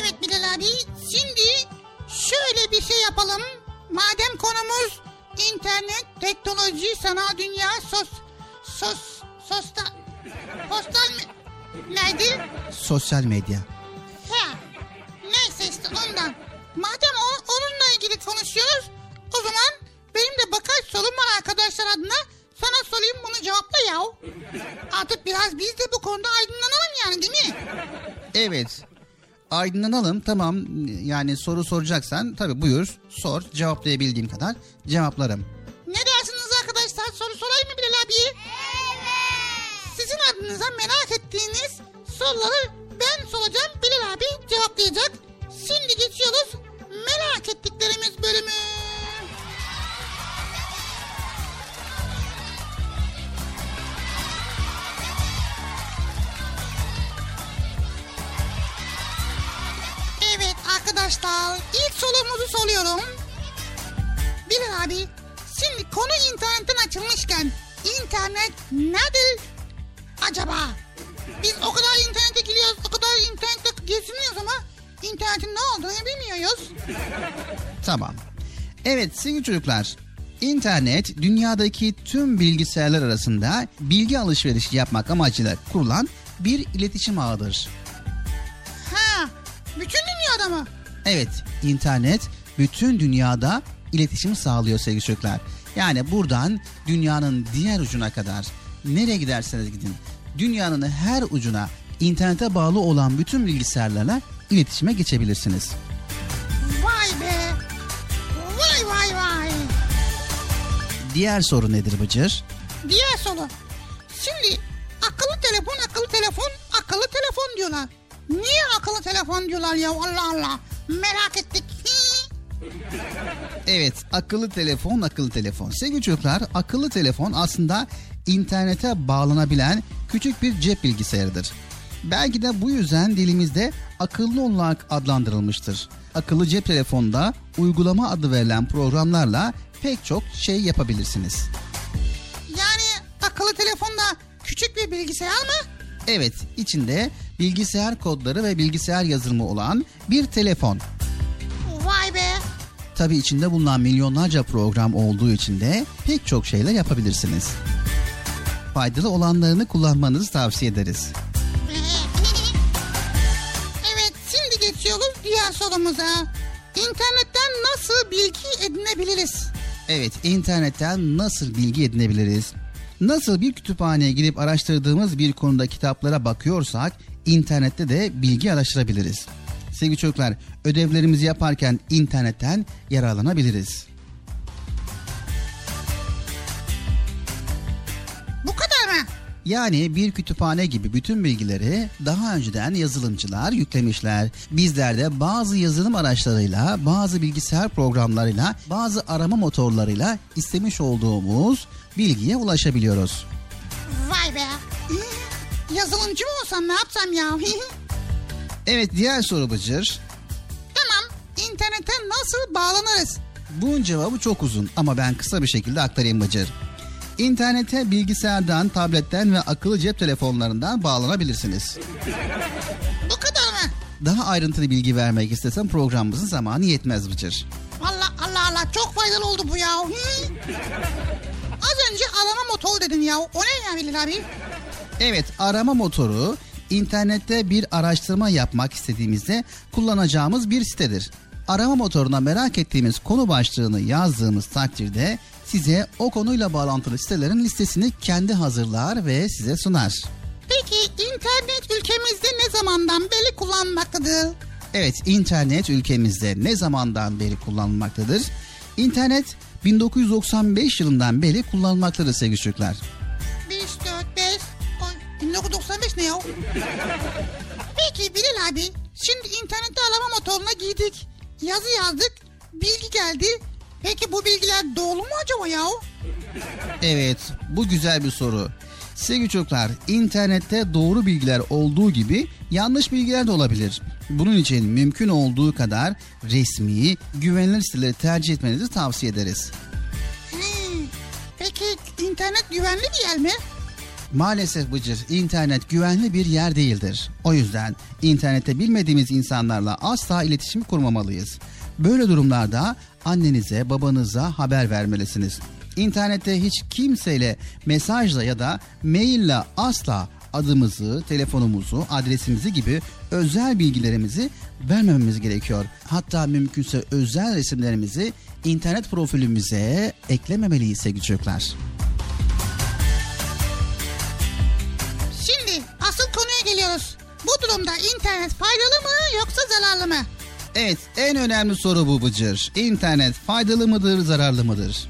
Evet Bilal abi şimdi şöyle bir şey yapalım. Madem konumuz internet, teknoloji, sanal dünya, sos, sos, sosta, postal mı? Neydi? Sosyal medya. Aydınlanalım tamam yani soru soracaksan tabii buyur sor cevaplayabildiğim kadar cevaplarım. Ne dersiniz arkadaşlar? Soru sorayım mı Bilal abiye? Sizin adınıza merak ettiğiniz soruları ben soracağım. Bilal abi cevaplayacak. Şimdi geçiyoruz merak ettiklerimiz bölümü. Arkadaşlar ilk sorumuzu soruyorum. Bilal abi şimdi konu internetten açılmışken internet nedir acaba? Biz o kadar internete giriyoruz o kadar internette geziniyoruz ama internetin ne olduğunu bilmiyoruz. Tamam. Evet sevgili çocuklar internet dünyadaki tüm bilgisayarlar arasında bilgi alışverişi yapmak amacıyla kurulan bir iletişim ağıdır. Bütün dünyada mı? Evet, internet bütün dünyada iletişim sağlıyor sevgili çocuklar. Yani buradan dünyanın diğer ucuna kadar nereye giderseniz gidin dünyanın her ucuna internete bağlı olan bütün bilgisayarlarla iletişime geçebilirsiniz. Vay be. Vay vay vay. Diğer soru nedir Bıcır? Diğer soru. Şimdi akıllı telefon akıllı telefon akıllı telefon diyorlar. Niye akıllı telefon diyorlar ya Allah Allah. Merak ettik. Evet, akıllı telefon, akıllı telefon. Sevgili çocuklar, akıllı telefon aslında internete bağlanabilen küçük bir cep bilgisayarıdır. Belki de bu yüzden dilimizde akıllı olarak adlandırılmıştır. Akıllı cep telefonda uygulama adı verilen programlarla pek çok şey yapabilirsiniz. Yani akıllı telefonda küçük bir bilgisayar mı? Evet, içinde bilgisayar kodları ve bilgisayar yazılımı olan bir telefon. Vay be. Tabii içinde bulunan milyonlarca program olduğu için de pek çok şeyler yapabilirsiniz. Faydalı olanlarını kullanmanızı tavsiye ederiz. <laughs> evet şimdi geçiyoruz diğer sorumuza. İnternetten nasıl bilgi edinebiliriz? Evet, internetten nasıl bilgi edinebiliriz? Nasıl bir kütüphaneye girip araştırdığımız bir konuda kitaplara bakıyorsak, internette de bilgi araştırabiliriz. Sevgili çocuklar, ödevlerimizi yaparken internetten yararlanabiliriz. Bu kadar mı? Yani bir kütüphane gibi bütün bilgileri daha önceden yazılımcılar yüklemişler. Bizler de bazı yazılım araçlarıyla, bazı bilgisayar programlarıyla, bazı arama motorlarıyla istemiş olduğumuz bilgiye ulaşabiliyoruz. Vay be. Yazılımcı mı olsam ne yapsam ya? <laughs> Evet diğer soru Bıcır. tamam. İnternete nasıl bağlanırız? Bunun cevabı çok uzun ama ben kısa bir şekilde aktarayım Bıcır. İnternete bilgisayardan, tabletten ve akıllı cep telefonlarından bağlanabilirsiniz. Bu kadar mı? Daha ayrıntılı bilgi vermek istesem programımızın zamanı yetmez Bıcır. Allah Allah Allah çok faydalı oldu bu ya. <laughs> Az önce arama motor dedin ya. O ne ya Bilal abi? Evet arama motoru internette bir araştırma yapmak istediğimizde kullanacağımız bir sitedir. Arama motoruna merak ettiğimiz konu başlığını yazdığımız takdirde size o konuyla bağlantılı sitelerin listesini kendi hazırlar ve size sunar. Peki internet ülkemizde ne zamandan beri kullanmaktadır? Evet internet ülkemizde ne zamandan beri kullanılmaktadır? İnternet 1995 yılından beri kullanılmaktadır sevgili çocuklar. 5, 4, 5, 1995 ne ya? Peki Bilal abi, şimdi internette arama motoruna girdik. Yazı yazdık, bilgi geldi. Peki bu bilgiler doğru mu acaba ya? Evet, bu güzel bir soru. Sevgili çocuklar, internette doğru bilgiler olduğu gibi yanlış bilgiler de olabilir. Bunun için mümkün olduğu kadar resmi, güvenilir siteleri tercih etmenizi tavsiye ederiz. Hmm, Peki İnternet güvenli bir yer mi? Maalesef Bıcır, internet güvenli bir yer değildir. O yüzden internette bilmediğimiz insanlarla asla iletişim kurmamalıyız. Böyle durumlarda annenize, babanıza haber vermelisiniz. İnternette hiç kimseyle mesajla ya da maille asla adımızı, telefonumuzu, adresimizi gibi özel bilgilerimizi vermememiz gerekiyor. Hatta mümkünse özel resimlerimizi internet profilimize eklememeliyiz sevgili çocuklar. Bu durumda internet faydalı mı yoksa zararlı mı? Evet en önemli soru bu Bıcır. İnternet faydalı mıdır zararlı mıdır?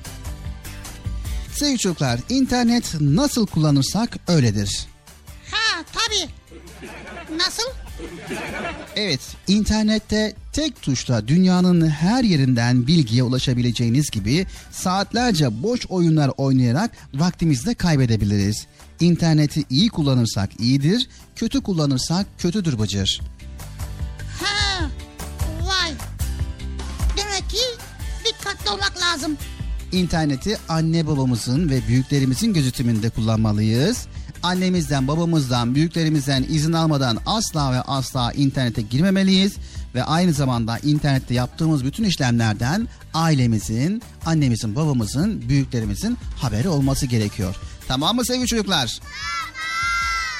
Sevgili çocuklar internet nasıl kullanırsak öyledir. Ha tabii. Nasıl? Evet internette tek tuşla dünyanın her yerinden bilgiye ulaşabileceğiniz gibi saatlerce boş oyunlar oynayarak vaktimizi de kaybedebiliriz. İnterneti iyi kullanırsak iyidir, kötü kullanırsak kötüdür Bıcır. Ha. Vay. Demek ki dikkatli olmak lazım. İnterneti anne babamızın ve büyüklerimizin gözetiminde kullanmalıyız. Annemizden, babamızdan, büyüklerimizden izin almadan asla ve asla internete girmemeliyiz ve aynı zamanda internette yaptığımız bütün işlemlerden ailemizin, annemizin, babamızın, büyüklerimizin haberi olması gerekiyor. Tamam mı sevgili çocuklar?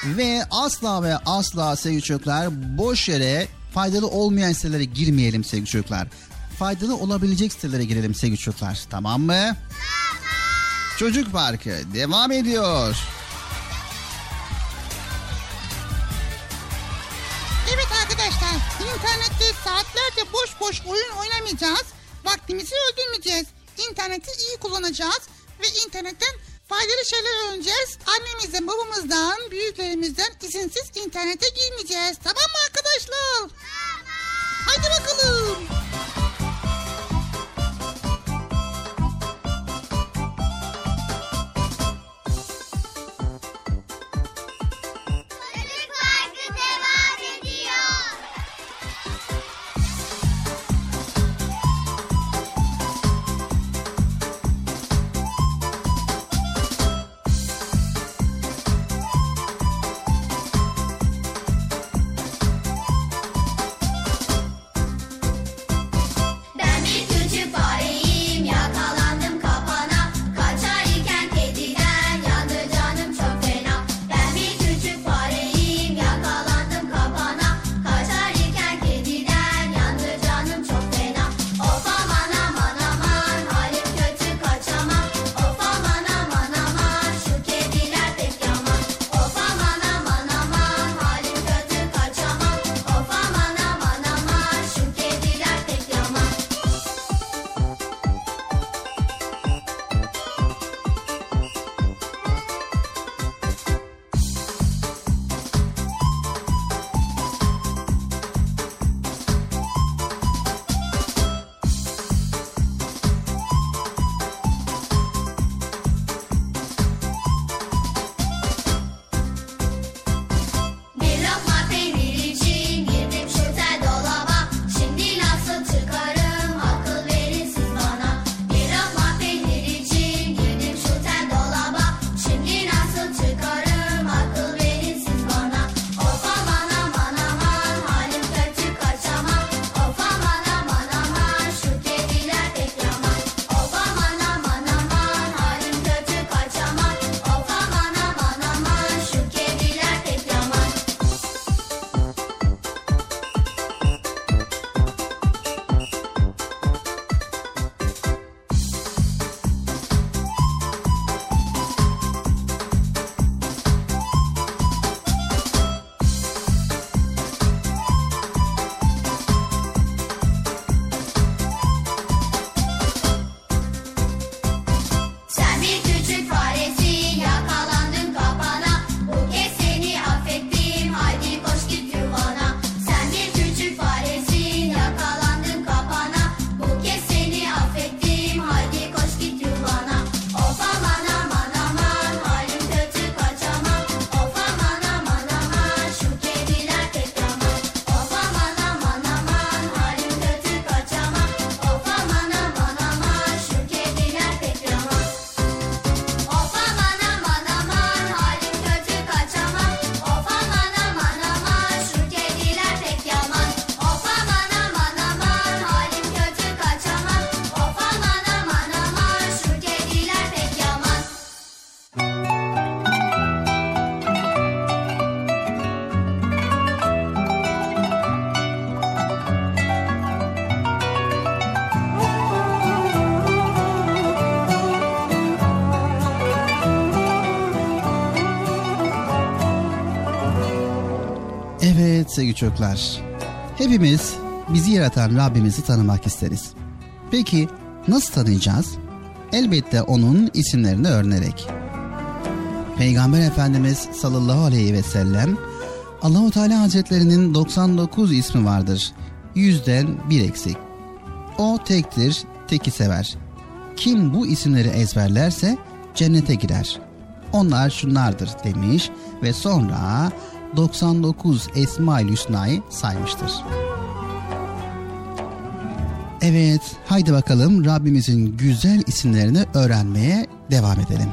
Ve asla ve asla sevgili çocuklar boş yere faydalı olmayan sitelere girmeyelim sevgili çocuklar. Faydalı olabilecek sitelere girelim sevgili çocuklar. Tamam mı? Tamam. Çocuk Parkı devam ediyor. Evet arkadaşlar internette saatlerce boş boş oyun oynamayacağız. Vaktimizi öldürmeyeceğiz. İnterneti iyi kullanacağız ve internetten faydalı şeyler öğreneceğiz. Annemizden, babamızdan, büyüklerimizden izinsiz internete girmeyeceğiz. Tamam mı arkadaşlar? Hadi bakalım. Çocuklar. Hepimiz bizi yaratan Rabbimizi tanımak isteriz. Peki nasıl tanıyacağız? Elbette onun isimlerini öğrenerek. Peygamber Efendimiz sallallahu aleyhi ve sellem Allahu Teala Hazretlerinin 99 ismi vardır. Yüzden bir eksik. O tektir, teki sever. Kim bu isimleri ezberlerse cennete girer. Onlar şunlardır demiş ve sonra 99 Esma-ül Hüsna'yı saymıştır. Evet, haydi bakalım Rabbimizin güzel isimlerini öğrenmeye devam edelim.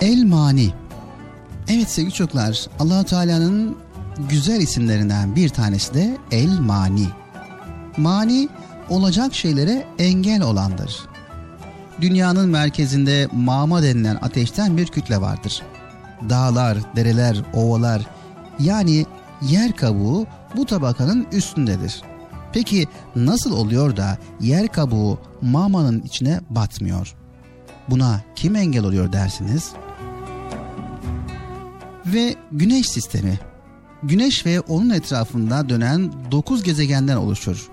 El Mani. Evet sevgili çocuklar, allah Teala'nın güzel isimlerinden bir tanesi de El Mani. Mani, olacak şeylere engel olandır. Dünyanın merkezinde mama denilen ateşten bir kütle vardır. Dağlar, dereler, ovalar yani yer kabuğu bu tabakanın üstündedir. Peki nasıl oluyor da yer kabuğu mamanın içine batmıyor? Buna kim engel oluyor dersiniz? Ve güneş sistemi. Güneş ve onun etrafında dönen 9 gezegenden oluşur.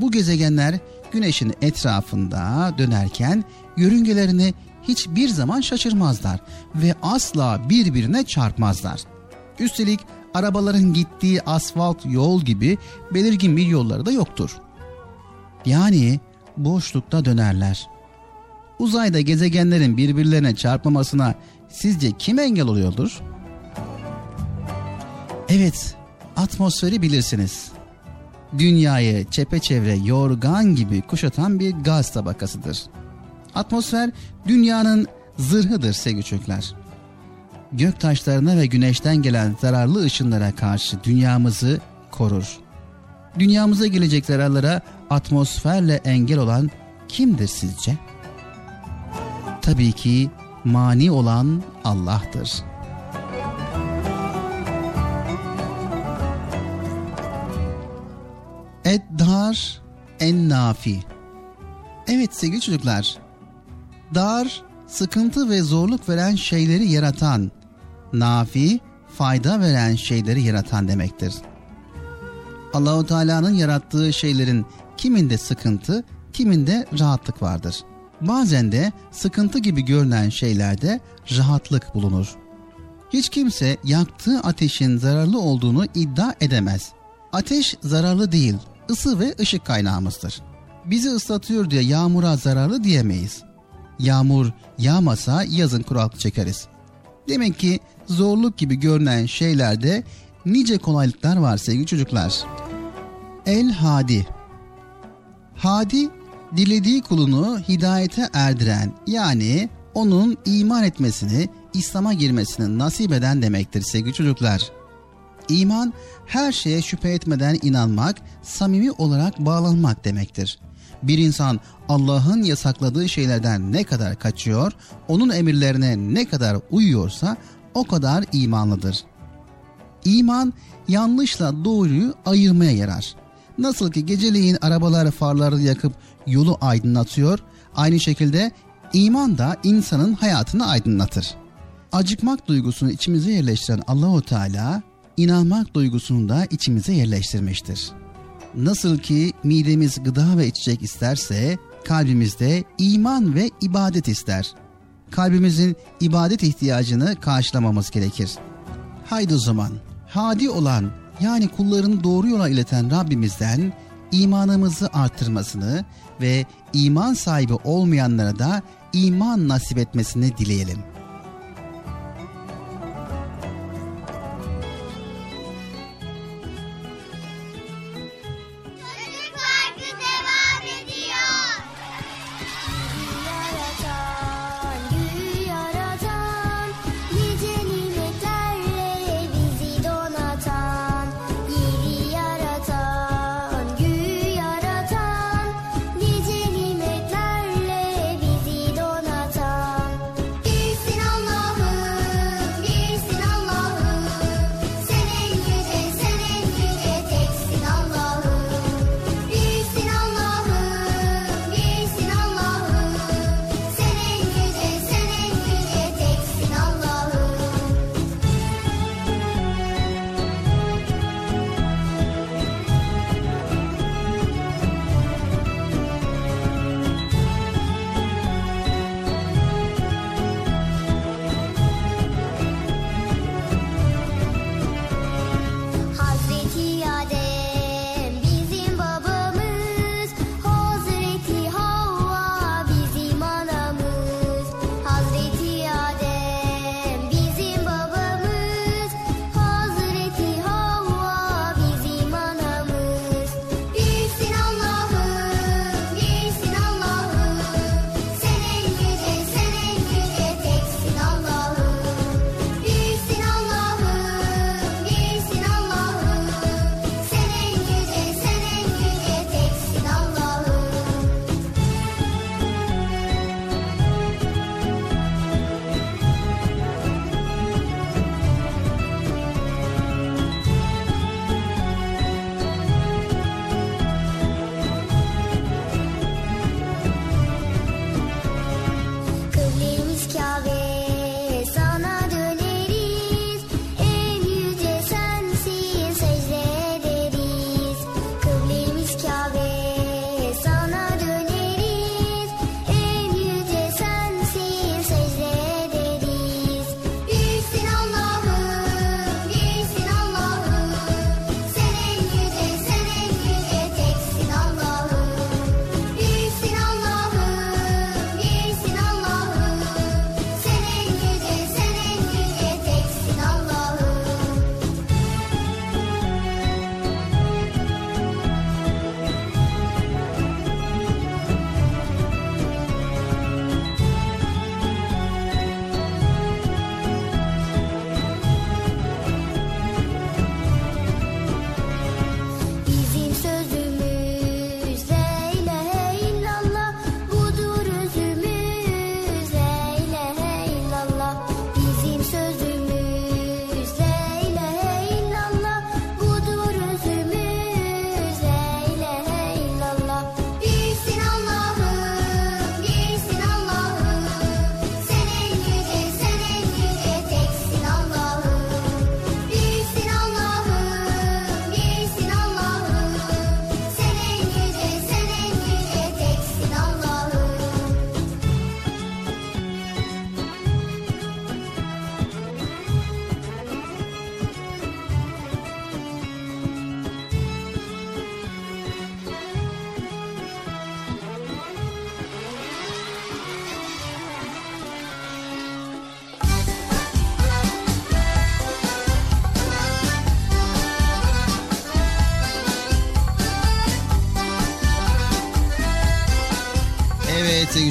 Bu gezegenler güneşin etrafında dönerken yörüngelerini hiçbir zaman şaşırmazlar ve asla birbirine çarpmazlar. Üstelik arabaların gittiği asfalt yol gibi belirgin bir yolları da yoktur. Yani boşlukta dönerler. Uzayda gezegenlerin birbirlerine çarpmamasına sizce kim engel oluyordur? Evet, atmosferi bilirsiniz. Dünyayı çepeçevre yorgan gibi kuşatan bir gaz tabakasıdır. Atmosfer dünyanın zırhıdır sevgili çocuklar. Gök ve güneşten gelen zararlı ışınlara karşı dünyamızı korur. Dünyamıza gelecek zararlara atmosferle engel olan kimdir sizce? Tabii ki mani olan Allah'tır. Eddar en nafi. Evet sevgili çocuklar. Dar, sıkıntı ve zorluk veren şeyleri yaratan, nafi, fayda veren şeyleri yaratan demektir. Allahu Teala'nın yarattığı şeylerin kiminde sıkıntı, kiminde rahatlık vardır. Bazen de sıkıntı gibi görünen şeylerde rahatlık bulunur. Hiç kimse yaktığı ateşin zararlı olduğunu iddia edemez. Ateş zararlı değil, ısı ve ışık kaynağımızdır. Bizi ıslatıyor diye yağmura zararlı diyemeyiz. Yağmur yağmasa yazın kuraklık çekeriz. Demek ki zorluk gibi görünen şeylerde nice kolaylıklar var sevgili çocuklar. El Hadi Hadi dilediği kulunu hidayete erdiren yani onun iman etmesini, İslam'a girmesini nasip eden demektir sevgili çocuklar. İman her şeye şüphe etmeden inanmak, samimi olarak bağlanmak demektir. Bir insan Allah'ın yasakladığı şeylerden ne kadar kaçıyor, onun emirlerine ne kadar uyuyorsa o kadar imanlıdır. İman yanlışla doğruyu ayırmaya yarar. Nasıl ki geceleyin arabalar farlarını yakıp yolu aydınlatıyor, aynı şekilde iman da insanın hayatını aydınlatır. Acıkmak duygusunu içimize yerleştiren Allahu Teala inanmak duygusunu da içimize yerleştirmiştir. Nasıl ki midemiz gıda ve içecek isterse kalbimizde iman ve ibadet ister. Kalbimizin ibadet ihtiyacını karşılamamız gerekir. Haydi o zaman hadi olan yani kullarını doğru yola ileten Rabbimizden imanımızı arttırmasını ve iman sahibi olmayanlara da iman nasip etmesini dileyelim.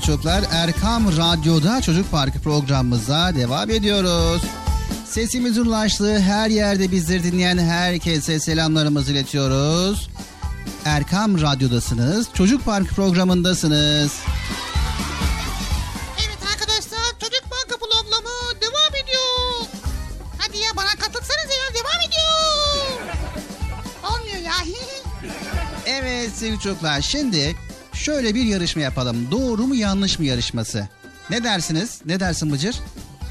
Çocuklar Erkam Radyo'da Çocuk Parkı programımıza devam ediyoruz. Sesimizin ulaştığı her yerde bizleri dinleyen herkese selamlarımızı iletiyoruz. Erkam Radyo'dasınız. Çocuk Parkı programındasınız. Evet arkadaşlar Çocuk Parkı programı devam ediyor. Hadi ya bana katılsanız ya devam ediyor. Olmuyor ya. <laughs> Evet sevgili çocuklar şimdi şöyle bir yarışma yapalım. Doğru mu yanlış mı yarışması? Ne dersiniz? Ne dersin Bıcır?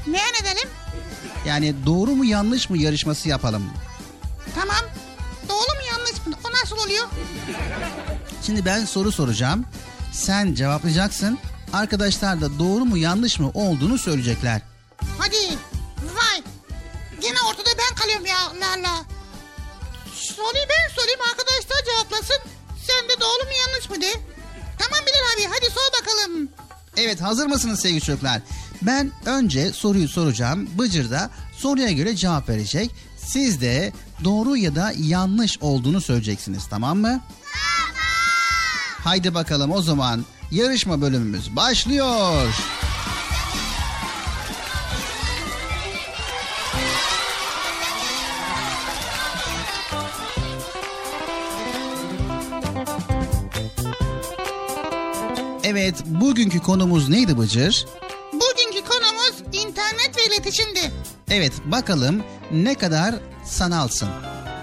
ne edelim? Yani doğru mu yanlış mı yarışması yapalım. Tamam. Doğru mu yanlış mı? O nasıl oluyor? Şimdi ben soru soracağım. Sen cevaplayacaksın. Arkadaşlar da doğru mu yanlış mı olduğunu söyleyecekler. Hadi. Vay. Gene ortada ben kalıyorum ya. Allah Allah. Soruyu ben sorayım arkadaşlar cevaplasın. Sen de doğru mu yanlış mı de. Abi hadi sor bakalım. Evet hazır mısınız sevgili çocuklar? Ben önce soruyu soracağım. Bıcır da soruya göre cevap verecek. Siz de doğru ya da yanlış olduğunu söyleyeceksiniz tamam mı? Tamam. Haydi bakalım o zaman yarışma bölümümüz başlıyor. Evet bugünkü konumuz neydi Bıcır? Bugünkü konumuz internet ve iletişimdi. Evet bakalım ne kadar sanalsın.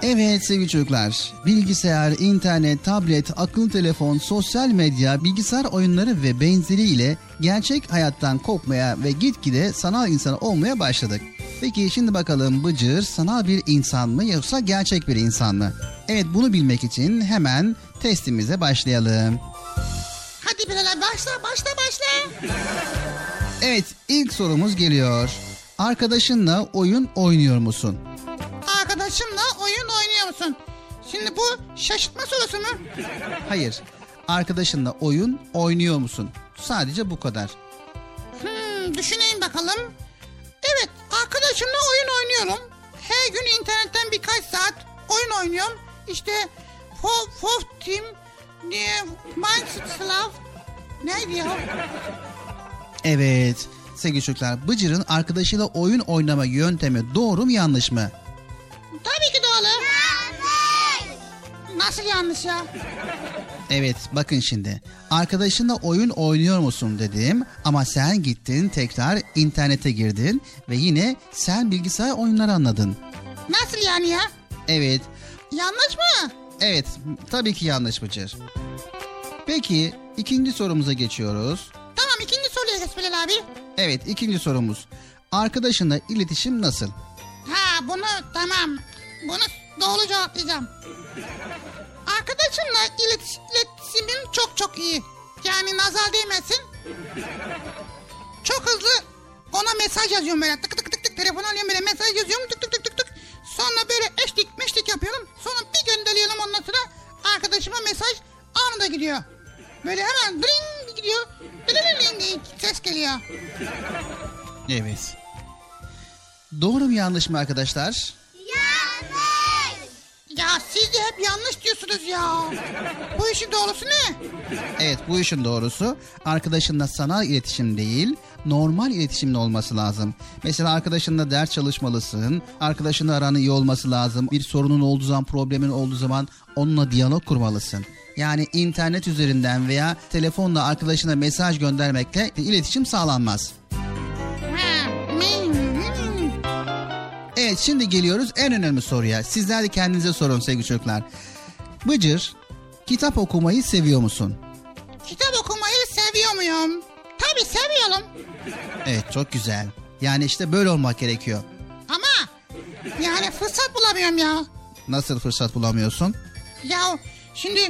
Evet sevgili çocuklar, bilgisayar, internet, tablet, akıllı telefon, sosyal medya, bilgisayar oyunları ve benzeriyle gerçek hayattan kopmaya ve gitgide sanal insan olmaya başladık. Peki şimdi bakalım Bıcır sanal bir insan mı yoksa gerçek bir insan mı? Evet bunu bilmek için hemen testimize başlayalım. Hadi abi başla başla başla. Evet ilk sorumuz geliyor. Arkadaşınla oyun oynuyor musun? Arkadaşımla oyun oynuyor musun? Şimdi bu şaşırtma sorusu mu? Hayır. Arkadaşınla oyun oynuyor musun? Sadece bu kadar. Hmm, düşüneyim bakalım. Evet arkadaşımla oyun oynuyorum. Her gün internetten birkaç saat oyun oynuyorum. İşte Fov, Fov Team diye Minecraft neydi ya? Evet. Sevgili çocuklar, Bıcır'ın arkadaşıyla oyun oynama yöntemi doğru mu yanlış mı? Tabii ki doğru. Nasıl yanlış ya? Evet, bakın şimdi. Arkadaşınla oyun oynuyor musun dedim ama sen gittin tekrar internete girdin ve yine sen bilgisayar oyunları anladın. Nasıl yani ya? Evet, Yanlış mı? Evet tabii ki yanlış Bıcır. Peki ikinci sorumuza geçiyoruz. Tamam ikinci soruya geç Bilal abi. Evet ikinci sorumuz. Arkadaşınla iletişim nasıl? Ha bunu tamam. Bunu doğru cevaplayacağım. Arkadaşımla iletiş, iletişimim çok çok iyi. Yani nazar değmesin. Çok hızlı ona mesaj yazıyorum böyle tık tık tık tık telefon alıyorum böyle mesaj yazıyorum tık tık tık tık tık. Sonra böyle eşlik meşlik yapıyorum. Sonra bir gönderiyorum ondan sonra arkadaşıma mesaj anında gidiyor. Böyle hemen dring gidiyor. Dring diye ses geliyor. Evet. Doğru mu yanlış mı arkadaşlar? Ya siz de hep yanlış diyorsunuz ya. Bu işin doğrusu ne? Evet bu işin doğrusu arkadaşınla sanal iletişim değil normal iletişimle olması lazım. Mesela arkadaşınla ders çalışmalısın. Arkadaşınla aranın iyi olması lazım. Bir sorunun olduğu zaman problemin olduğu zaman onunla diyalog kurmalısın. Yani internet üzerinden veya telefonla arkadaşına mesaj göndermekle iletişim sağlanmaz. Ha. Evet şimdi geliyoruz en önemli soruya. Sizler de kendinize sorun sevgili çocuklar. Bıcır kitap okumayı seviyor musun? Kitap okumayı seviyor muyum? Tabii seviyorum. Evet çok güzel. Yani işte böyle olmak gerekiyor. Ama yani fırsat bulamıyorum ya. Nasıl fırsat bulamıyorsun? Ya şimdi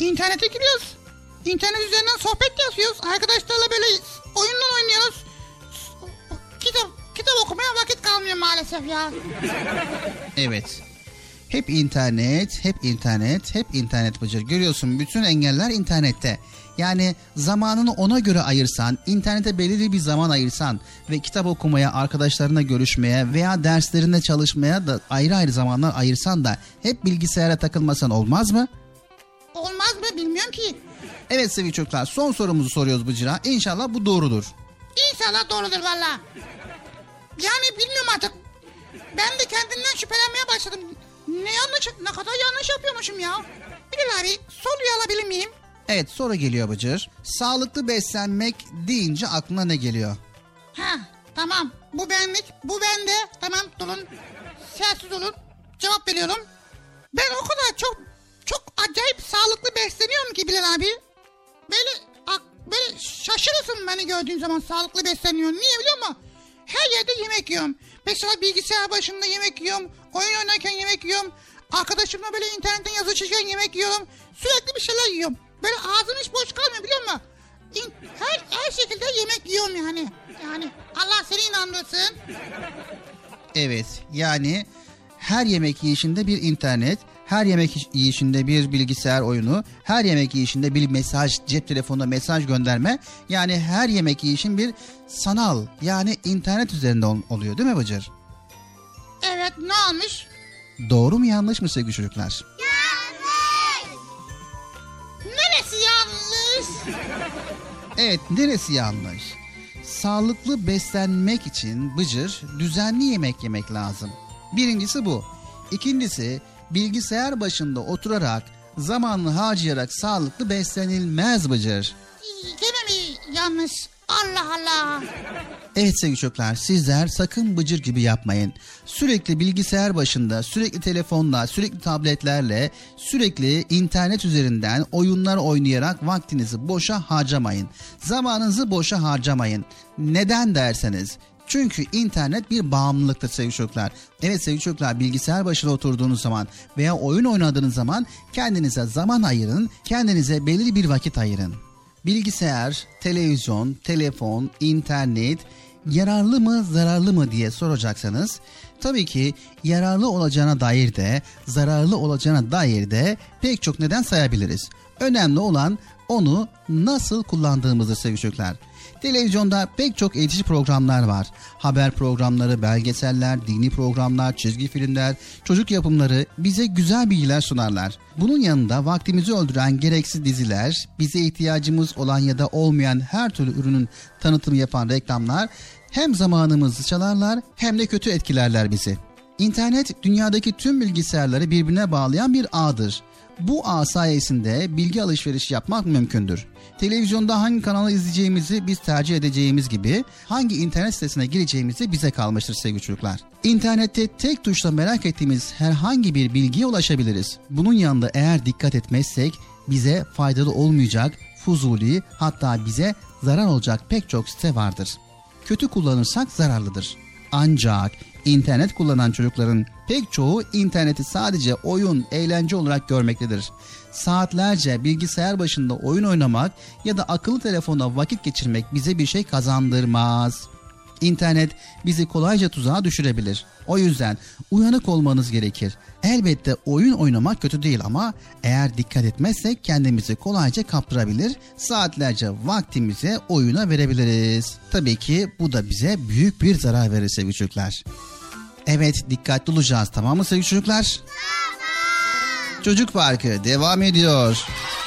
internete giriyoruz. İnternet üzerinden sohbet yapıyoruz. Arkadaşlarla böyle oyunlar oynuyoruz. Kitap kitap okumaya vakit kalmıyor maalesef ya. Evet. Hep internet, hep internet, hep internet Bıcır. Görüyorsun bütün engeller internette. Yani zamanını ona göre ayırsan, internete belirli bir zaman ayırsan ve kitap okumaya, arkadaşlarına görüşmeye veya derslerinde çalışmaya da ayrı ayrı zamanlar ayırsan da hep bilgisayara takılmasan olmaz mı? Olmaz mı bilmiyorum ki. Evet sevgili çocuklar son sorumuzu soruyoruz Bıcır'a. İnşallah bu doğrudur. İnşallah doğrudur valla. Yani bilmiyorum artık. Ben de kendimden şüphelenmeye başladım. Ne yanlış, ne kadar yanlış yapıyormuşum ya. Bilal abi soruyu alabilir miyim? Evet soru geliyor Bıcır. Sağlıklı beslenmek deyince aklına ne geliyor? Ha tamam bu benlik bu bende tamam durun sessiz olun cevap veriyorum. Ben o kadar çok çok acayip sağlıklı besleniyorum ki Bilal abi. Böyle böyle şaşırırsın beni gördüğün zaman sağlıklı besleniyorum. Niye biliyor musun? Her yerde yemek yiyorum. Mesela bilgisayar başında yemek yiyorum. Oyun oynarken yemek yiyorum. Arkadaşımla böyle internetten yazı çekiyorum yemek yiyorum. Sürekli bir şeyler yiyorum. Böyle ağzım hiç boş kalmıyor biliyor musun? Her, her şekilde yemek yiyorum yani. Yani Allah seni inandırsın. Evet yani her yemek yiyişinde bir internet, her yemek yiyişinde bir bilgisayar oyunu, her yemek yiyişinde bir mesaj, cep telefonuna mesaj gönderme. Yani her yemek yiyişin bir sanal yani internet üzerinde ol- oluyor değil mi Bıcır? Evet ne olmuş? Doğru mu yanlış mı sevgili çocuklar? Neresi yanlış? Evet neresi yanlış? Sağlıklı beslenmek için Bıcır düzenli yemek yemek lazım. Birincisi bu. İkincisi bilgisayar başında oturarak zamanını harcayarak sağlıklı beslenilmez Bıcır. Gene mi yanlış? Allah Allah. Evet sevgili çocuklar sizler sakın bıcır gibi yapmayın. Sürekli bilgisayar başında, sürekli telefonla, sürekli tabletlerle, sürekli internet üzerinden oyunlar oynayarak vaktinizi boşa harcamayın. Zamanınızı boşa harcamayın. Neden derseniz çünkü internet bir bağımlılıktır sevgili çocuklar. Evet sevgili çocuklar bilgisayar başına oturduğunuz zaman veya oyun oynadığınız zaman kendinize zaman ayırın, kendinize belirli bir vakit ayırın. Bilgisayar, televizyon, telefon, internet yararlı mı zararlı mı diye soracaksanız tabii ki yararlı olacağına dair de zararlı olacağına dair de pek çok neden sayabiliriz. Önemli olan onu nasıl kullandığımızdır sevgili çocuklar. Televizyonda pek çok eğitici programlar var. Haber programları, belgeseller, dini programlar, çizgi filmler, çocuk yapımları bize güzel bilgiler sunarlar. Bunun yanında vaktimizi öldüren gereksiz diziler, bize ihtiyacımız olan ya da olmayan her türlü ürünün tanıtımı yapan reklamlar hem zamanımızı çalarlar hem de kötü etkilerler bizi. İnternet dünyadaki tüm bilgisayarları birbirine bağlayan bir ağdır. Bu ağ sayesinde bilgi alışverişi yapmak mümkündür. Televizyonda hangi kanalı izleyeceğimizi biz tercih edeceğimiz gibi hangi internet sitesine gireceğimizi bize kalmıştır sevgili çocuklar. İnternette tek tuşla merak ettiğimiz herhangi bir bilgiye ulaşabiliriz. Bunun yanında eğer dikkat etmezsek bize faydalı olmayacak, fuzuli hatta bize zarar olacak pek çok site vardır. Kötü kullanırsak zararlıdır. Ancak internet kullanan çocukların pek çoğu interneti sadece oyun, eğlence olarak görmektedir. Saatlerce bilgisayar başında oyun oynamak ya da akıllı telefonda vakit geçirmek bize bir şey kazandırmaz. İnternet bizi kolayca tuzağa düşürebilir. O yüzden uyanık olmanız gerekir. Elbette oyun oynamak kötü değil ama eğer dikkat etmezsek kendimizi kolayca kaptırabilir, saatlerce vaktimizi oyuna verebiliriz. Tabii ki bu da bize büyük bir zarar verir sevgili çocuklar. Evet dikkatli olacağız tamam mı sevgili çocuklar? Çocuk Parkı devam ediyor. Akıllı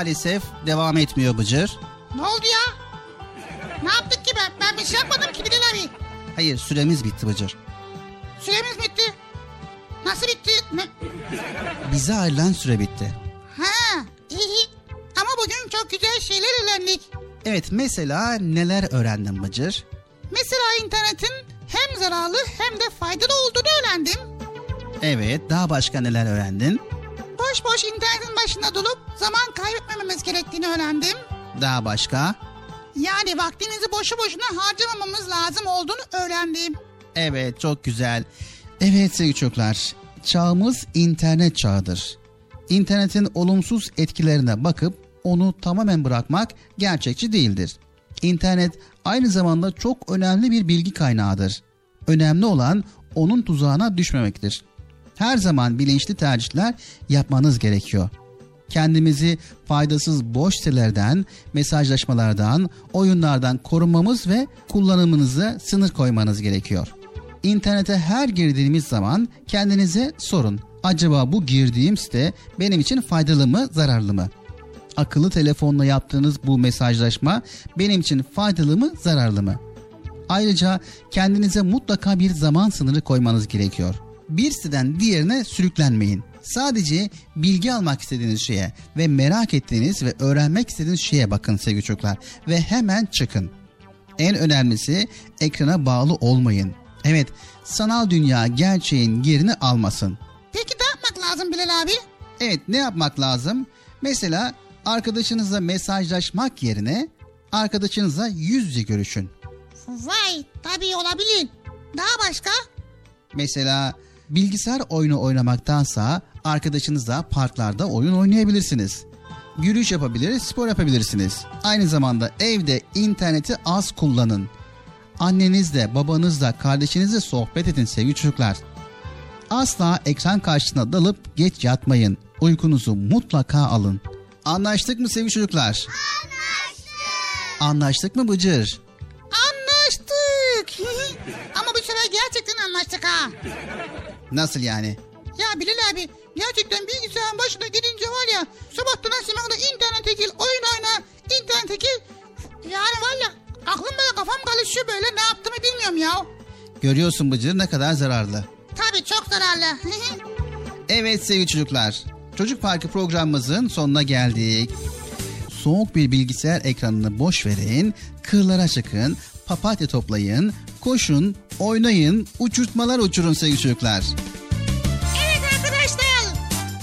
maalesef devam etmiyor Bıcır. Ne oldu ya? Ne yaptık ki ben? Ben bir şey yapmadım ki Bilal abi. Hayır süremiz bitti Bıcır. Süremiz bitti. Nasıl bitti? Ne? Bize ayrılan süre bitti. Ha iyi. Ama bugün çok güzel şeyler öğrendik. Evet mesela neler öğrendin Bıcır? Mesela internetin hem zararlı hem de faydalı olduğunu öğrendim. Evet daha başka neler öğrendin? Daha başka? Yani vaktimizi boşu boşuna harcamamamız lazım olduğunu öğrendim. Evet çok güzel. Evet sevgili çocuklar çağımız internet çağıdır. İnternetin olumsuz etkilerine bakıp onu tamamen bırakmak gerçekçi değildir. İnternet aynı zamanda çok önemli bir bilgi kaynağıdır. Önemli olan onun tuzağına düşmemektir. Her zaman bilinçli tercihler yapmanız gerekiyor. Kendimizi faydasız boş sitelerden, mesajlaşmalardan, oyunlardan korumamız ve kullanımınıza sınır koymanız gerekiyor. İnternete her girdiğimiz zaman kendinize sorun. Acaba bu girdiğim site benim için faydalı mı, zararlı mı? Akıllı telefonla yaptığınız bu mesajlaşma benim için faydalı mı, zararlı mı? Ayrıca kendinize mutlaka bir zaman sınırı koymanız gerekiyor. Bir siteden diğerine sürüklenmeyin. Sadece bilgi almak istediğiniz şeye ve merak ettiğiniz ve öğrenmek istediğiniz şeye bakın sevgili çocuklar ve hemen çıkın. En önemlisi ekrana bağlı olmayın. Evet, sanal dünya gerçeğin yerini almasın. Peki ne yapmak lazım Bilal abi? Evet, ne yapmak lazım? Mesela arkadaşınızla mesajlaşmak yerine arkadaşınızla yüz yüze görüşün. Vay tabii olabilir. Daha başka? Mesela bilgisayar oyunu oynamaktansa arkadaşınızla parklarda oyun oynayabilirsiniz. Yürüyüş yapabilir, spor yapabilirsiniz. Aynı zamanda evde interneti az kullanın. Annenizle, babanızla, kardeşinizle sohbet edin sevgili çocuklar. Asla ekran karşısına dalıp geç yatmayın. Uykunuzu mutlaka alın. Anlaştık mı sevgili çocuklar? Anlaştık. Anlaştık mı Bıcır? Anlaştık. <laughs> Ama bu sefer gerçekten anlaştık ha. Nasıl yani? Ya Bilal abi gerçekten bilgisayarın başına gidince var ya sabahtan akşama kadar internete gir oyun oyna internete gir. Yani var ya aklım böyle kafam karışıyor böyle ne yaptığımı bilmiyorum ya. Görüyorsun Bıcır ne kadar zararlı. Tabii çok zararlı. <laughs> Evet sevgili çocuklar. Çocuk Parkı programımızın sonuna geldik. Soğuk bir bilgisayar ekranını boş verin, kırlara çıkın, papatya toplayın, koşun, oynayın, uçurtmalar uçurun sevgili çocuklar. evet arkadaşlar.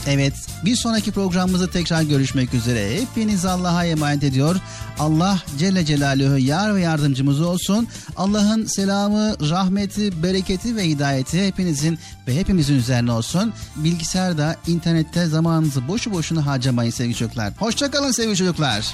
Evet bir sonraki programımızda tekrar görüşmek üzere. Hepiniz Allah'a emanet ediyor. Allah Celle Celaluhu yar ve yardımcımız olsun. Allah'ın selamı, rahmeti, bereketi ve hidayeti hepinizin ve hepimizin üzerine olsun. Bilgisayarda, internette zamanınızı boşu boşuna harcamayın sevgili çocuklar. Hoşçakalın sevgili çocuklar.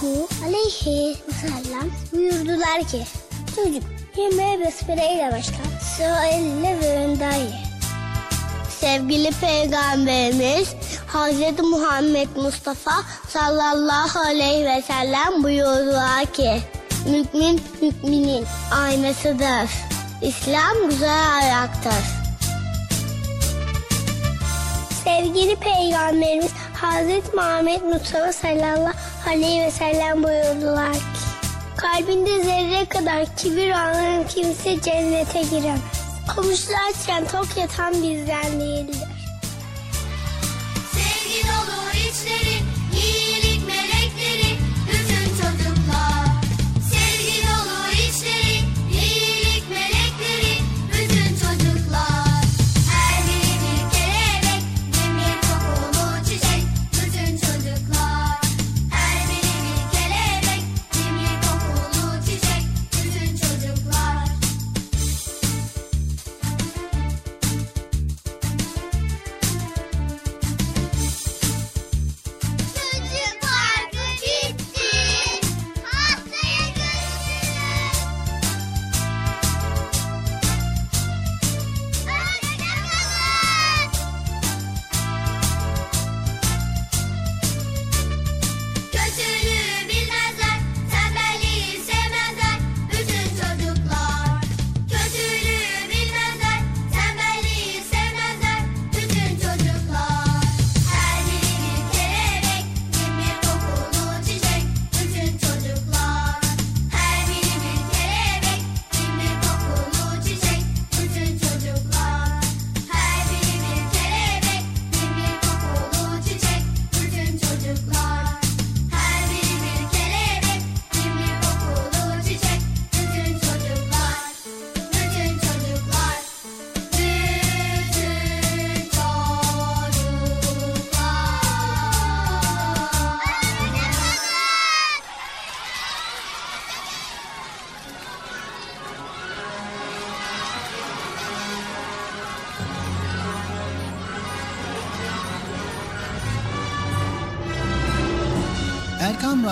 Sallallahu aleyhi ve sellem buyurdular ki Çocuk yemeğe besmeleyle başla sonra elle ve önden ye. Sevgili Peygamberimiz Hazreti Muhammed Mustafa sallallahu aleyhi ve sellem buyurdular ki Mümin müminin aynasıdır. İslam güzel ayaktır. Sevgili Peygamberimiz Hazreti Muhammed Mustafa sallallahu aleyhi ve sellem buyurdular ki Kalbinde zerre kadar kibir olan kimse cennete giremez. Komşularken tok yatan bizden değildir.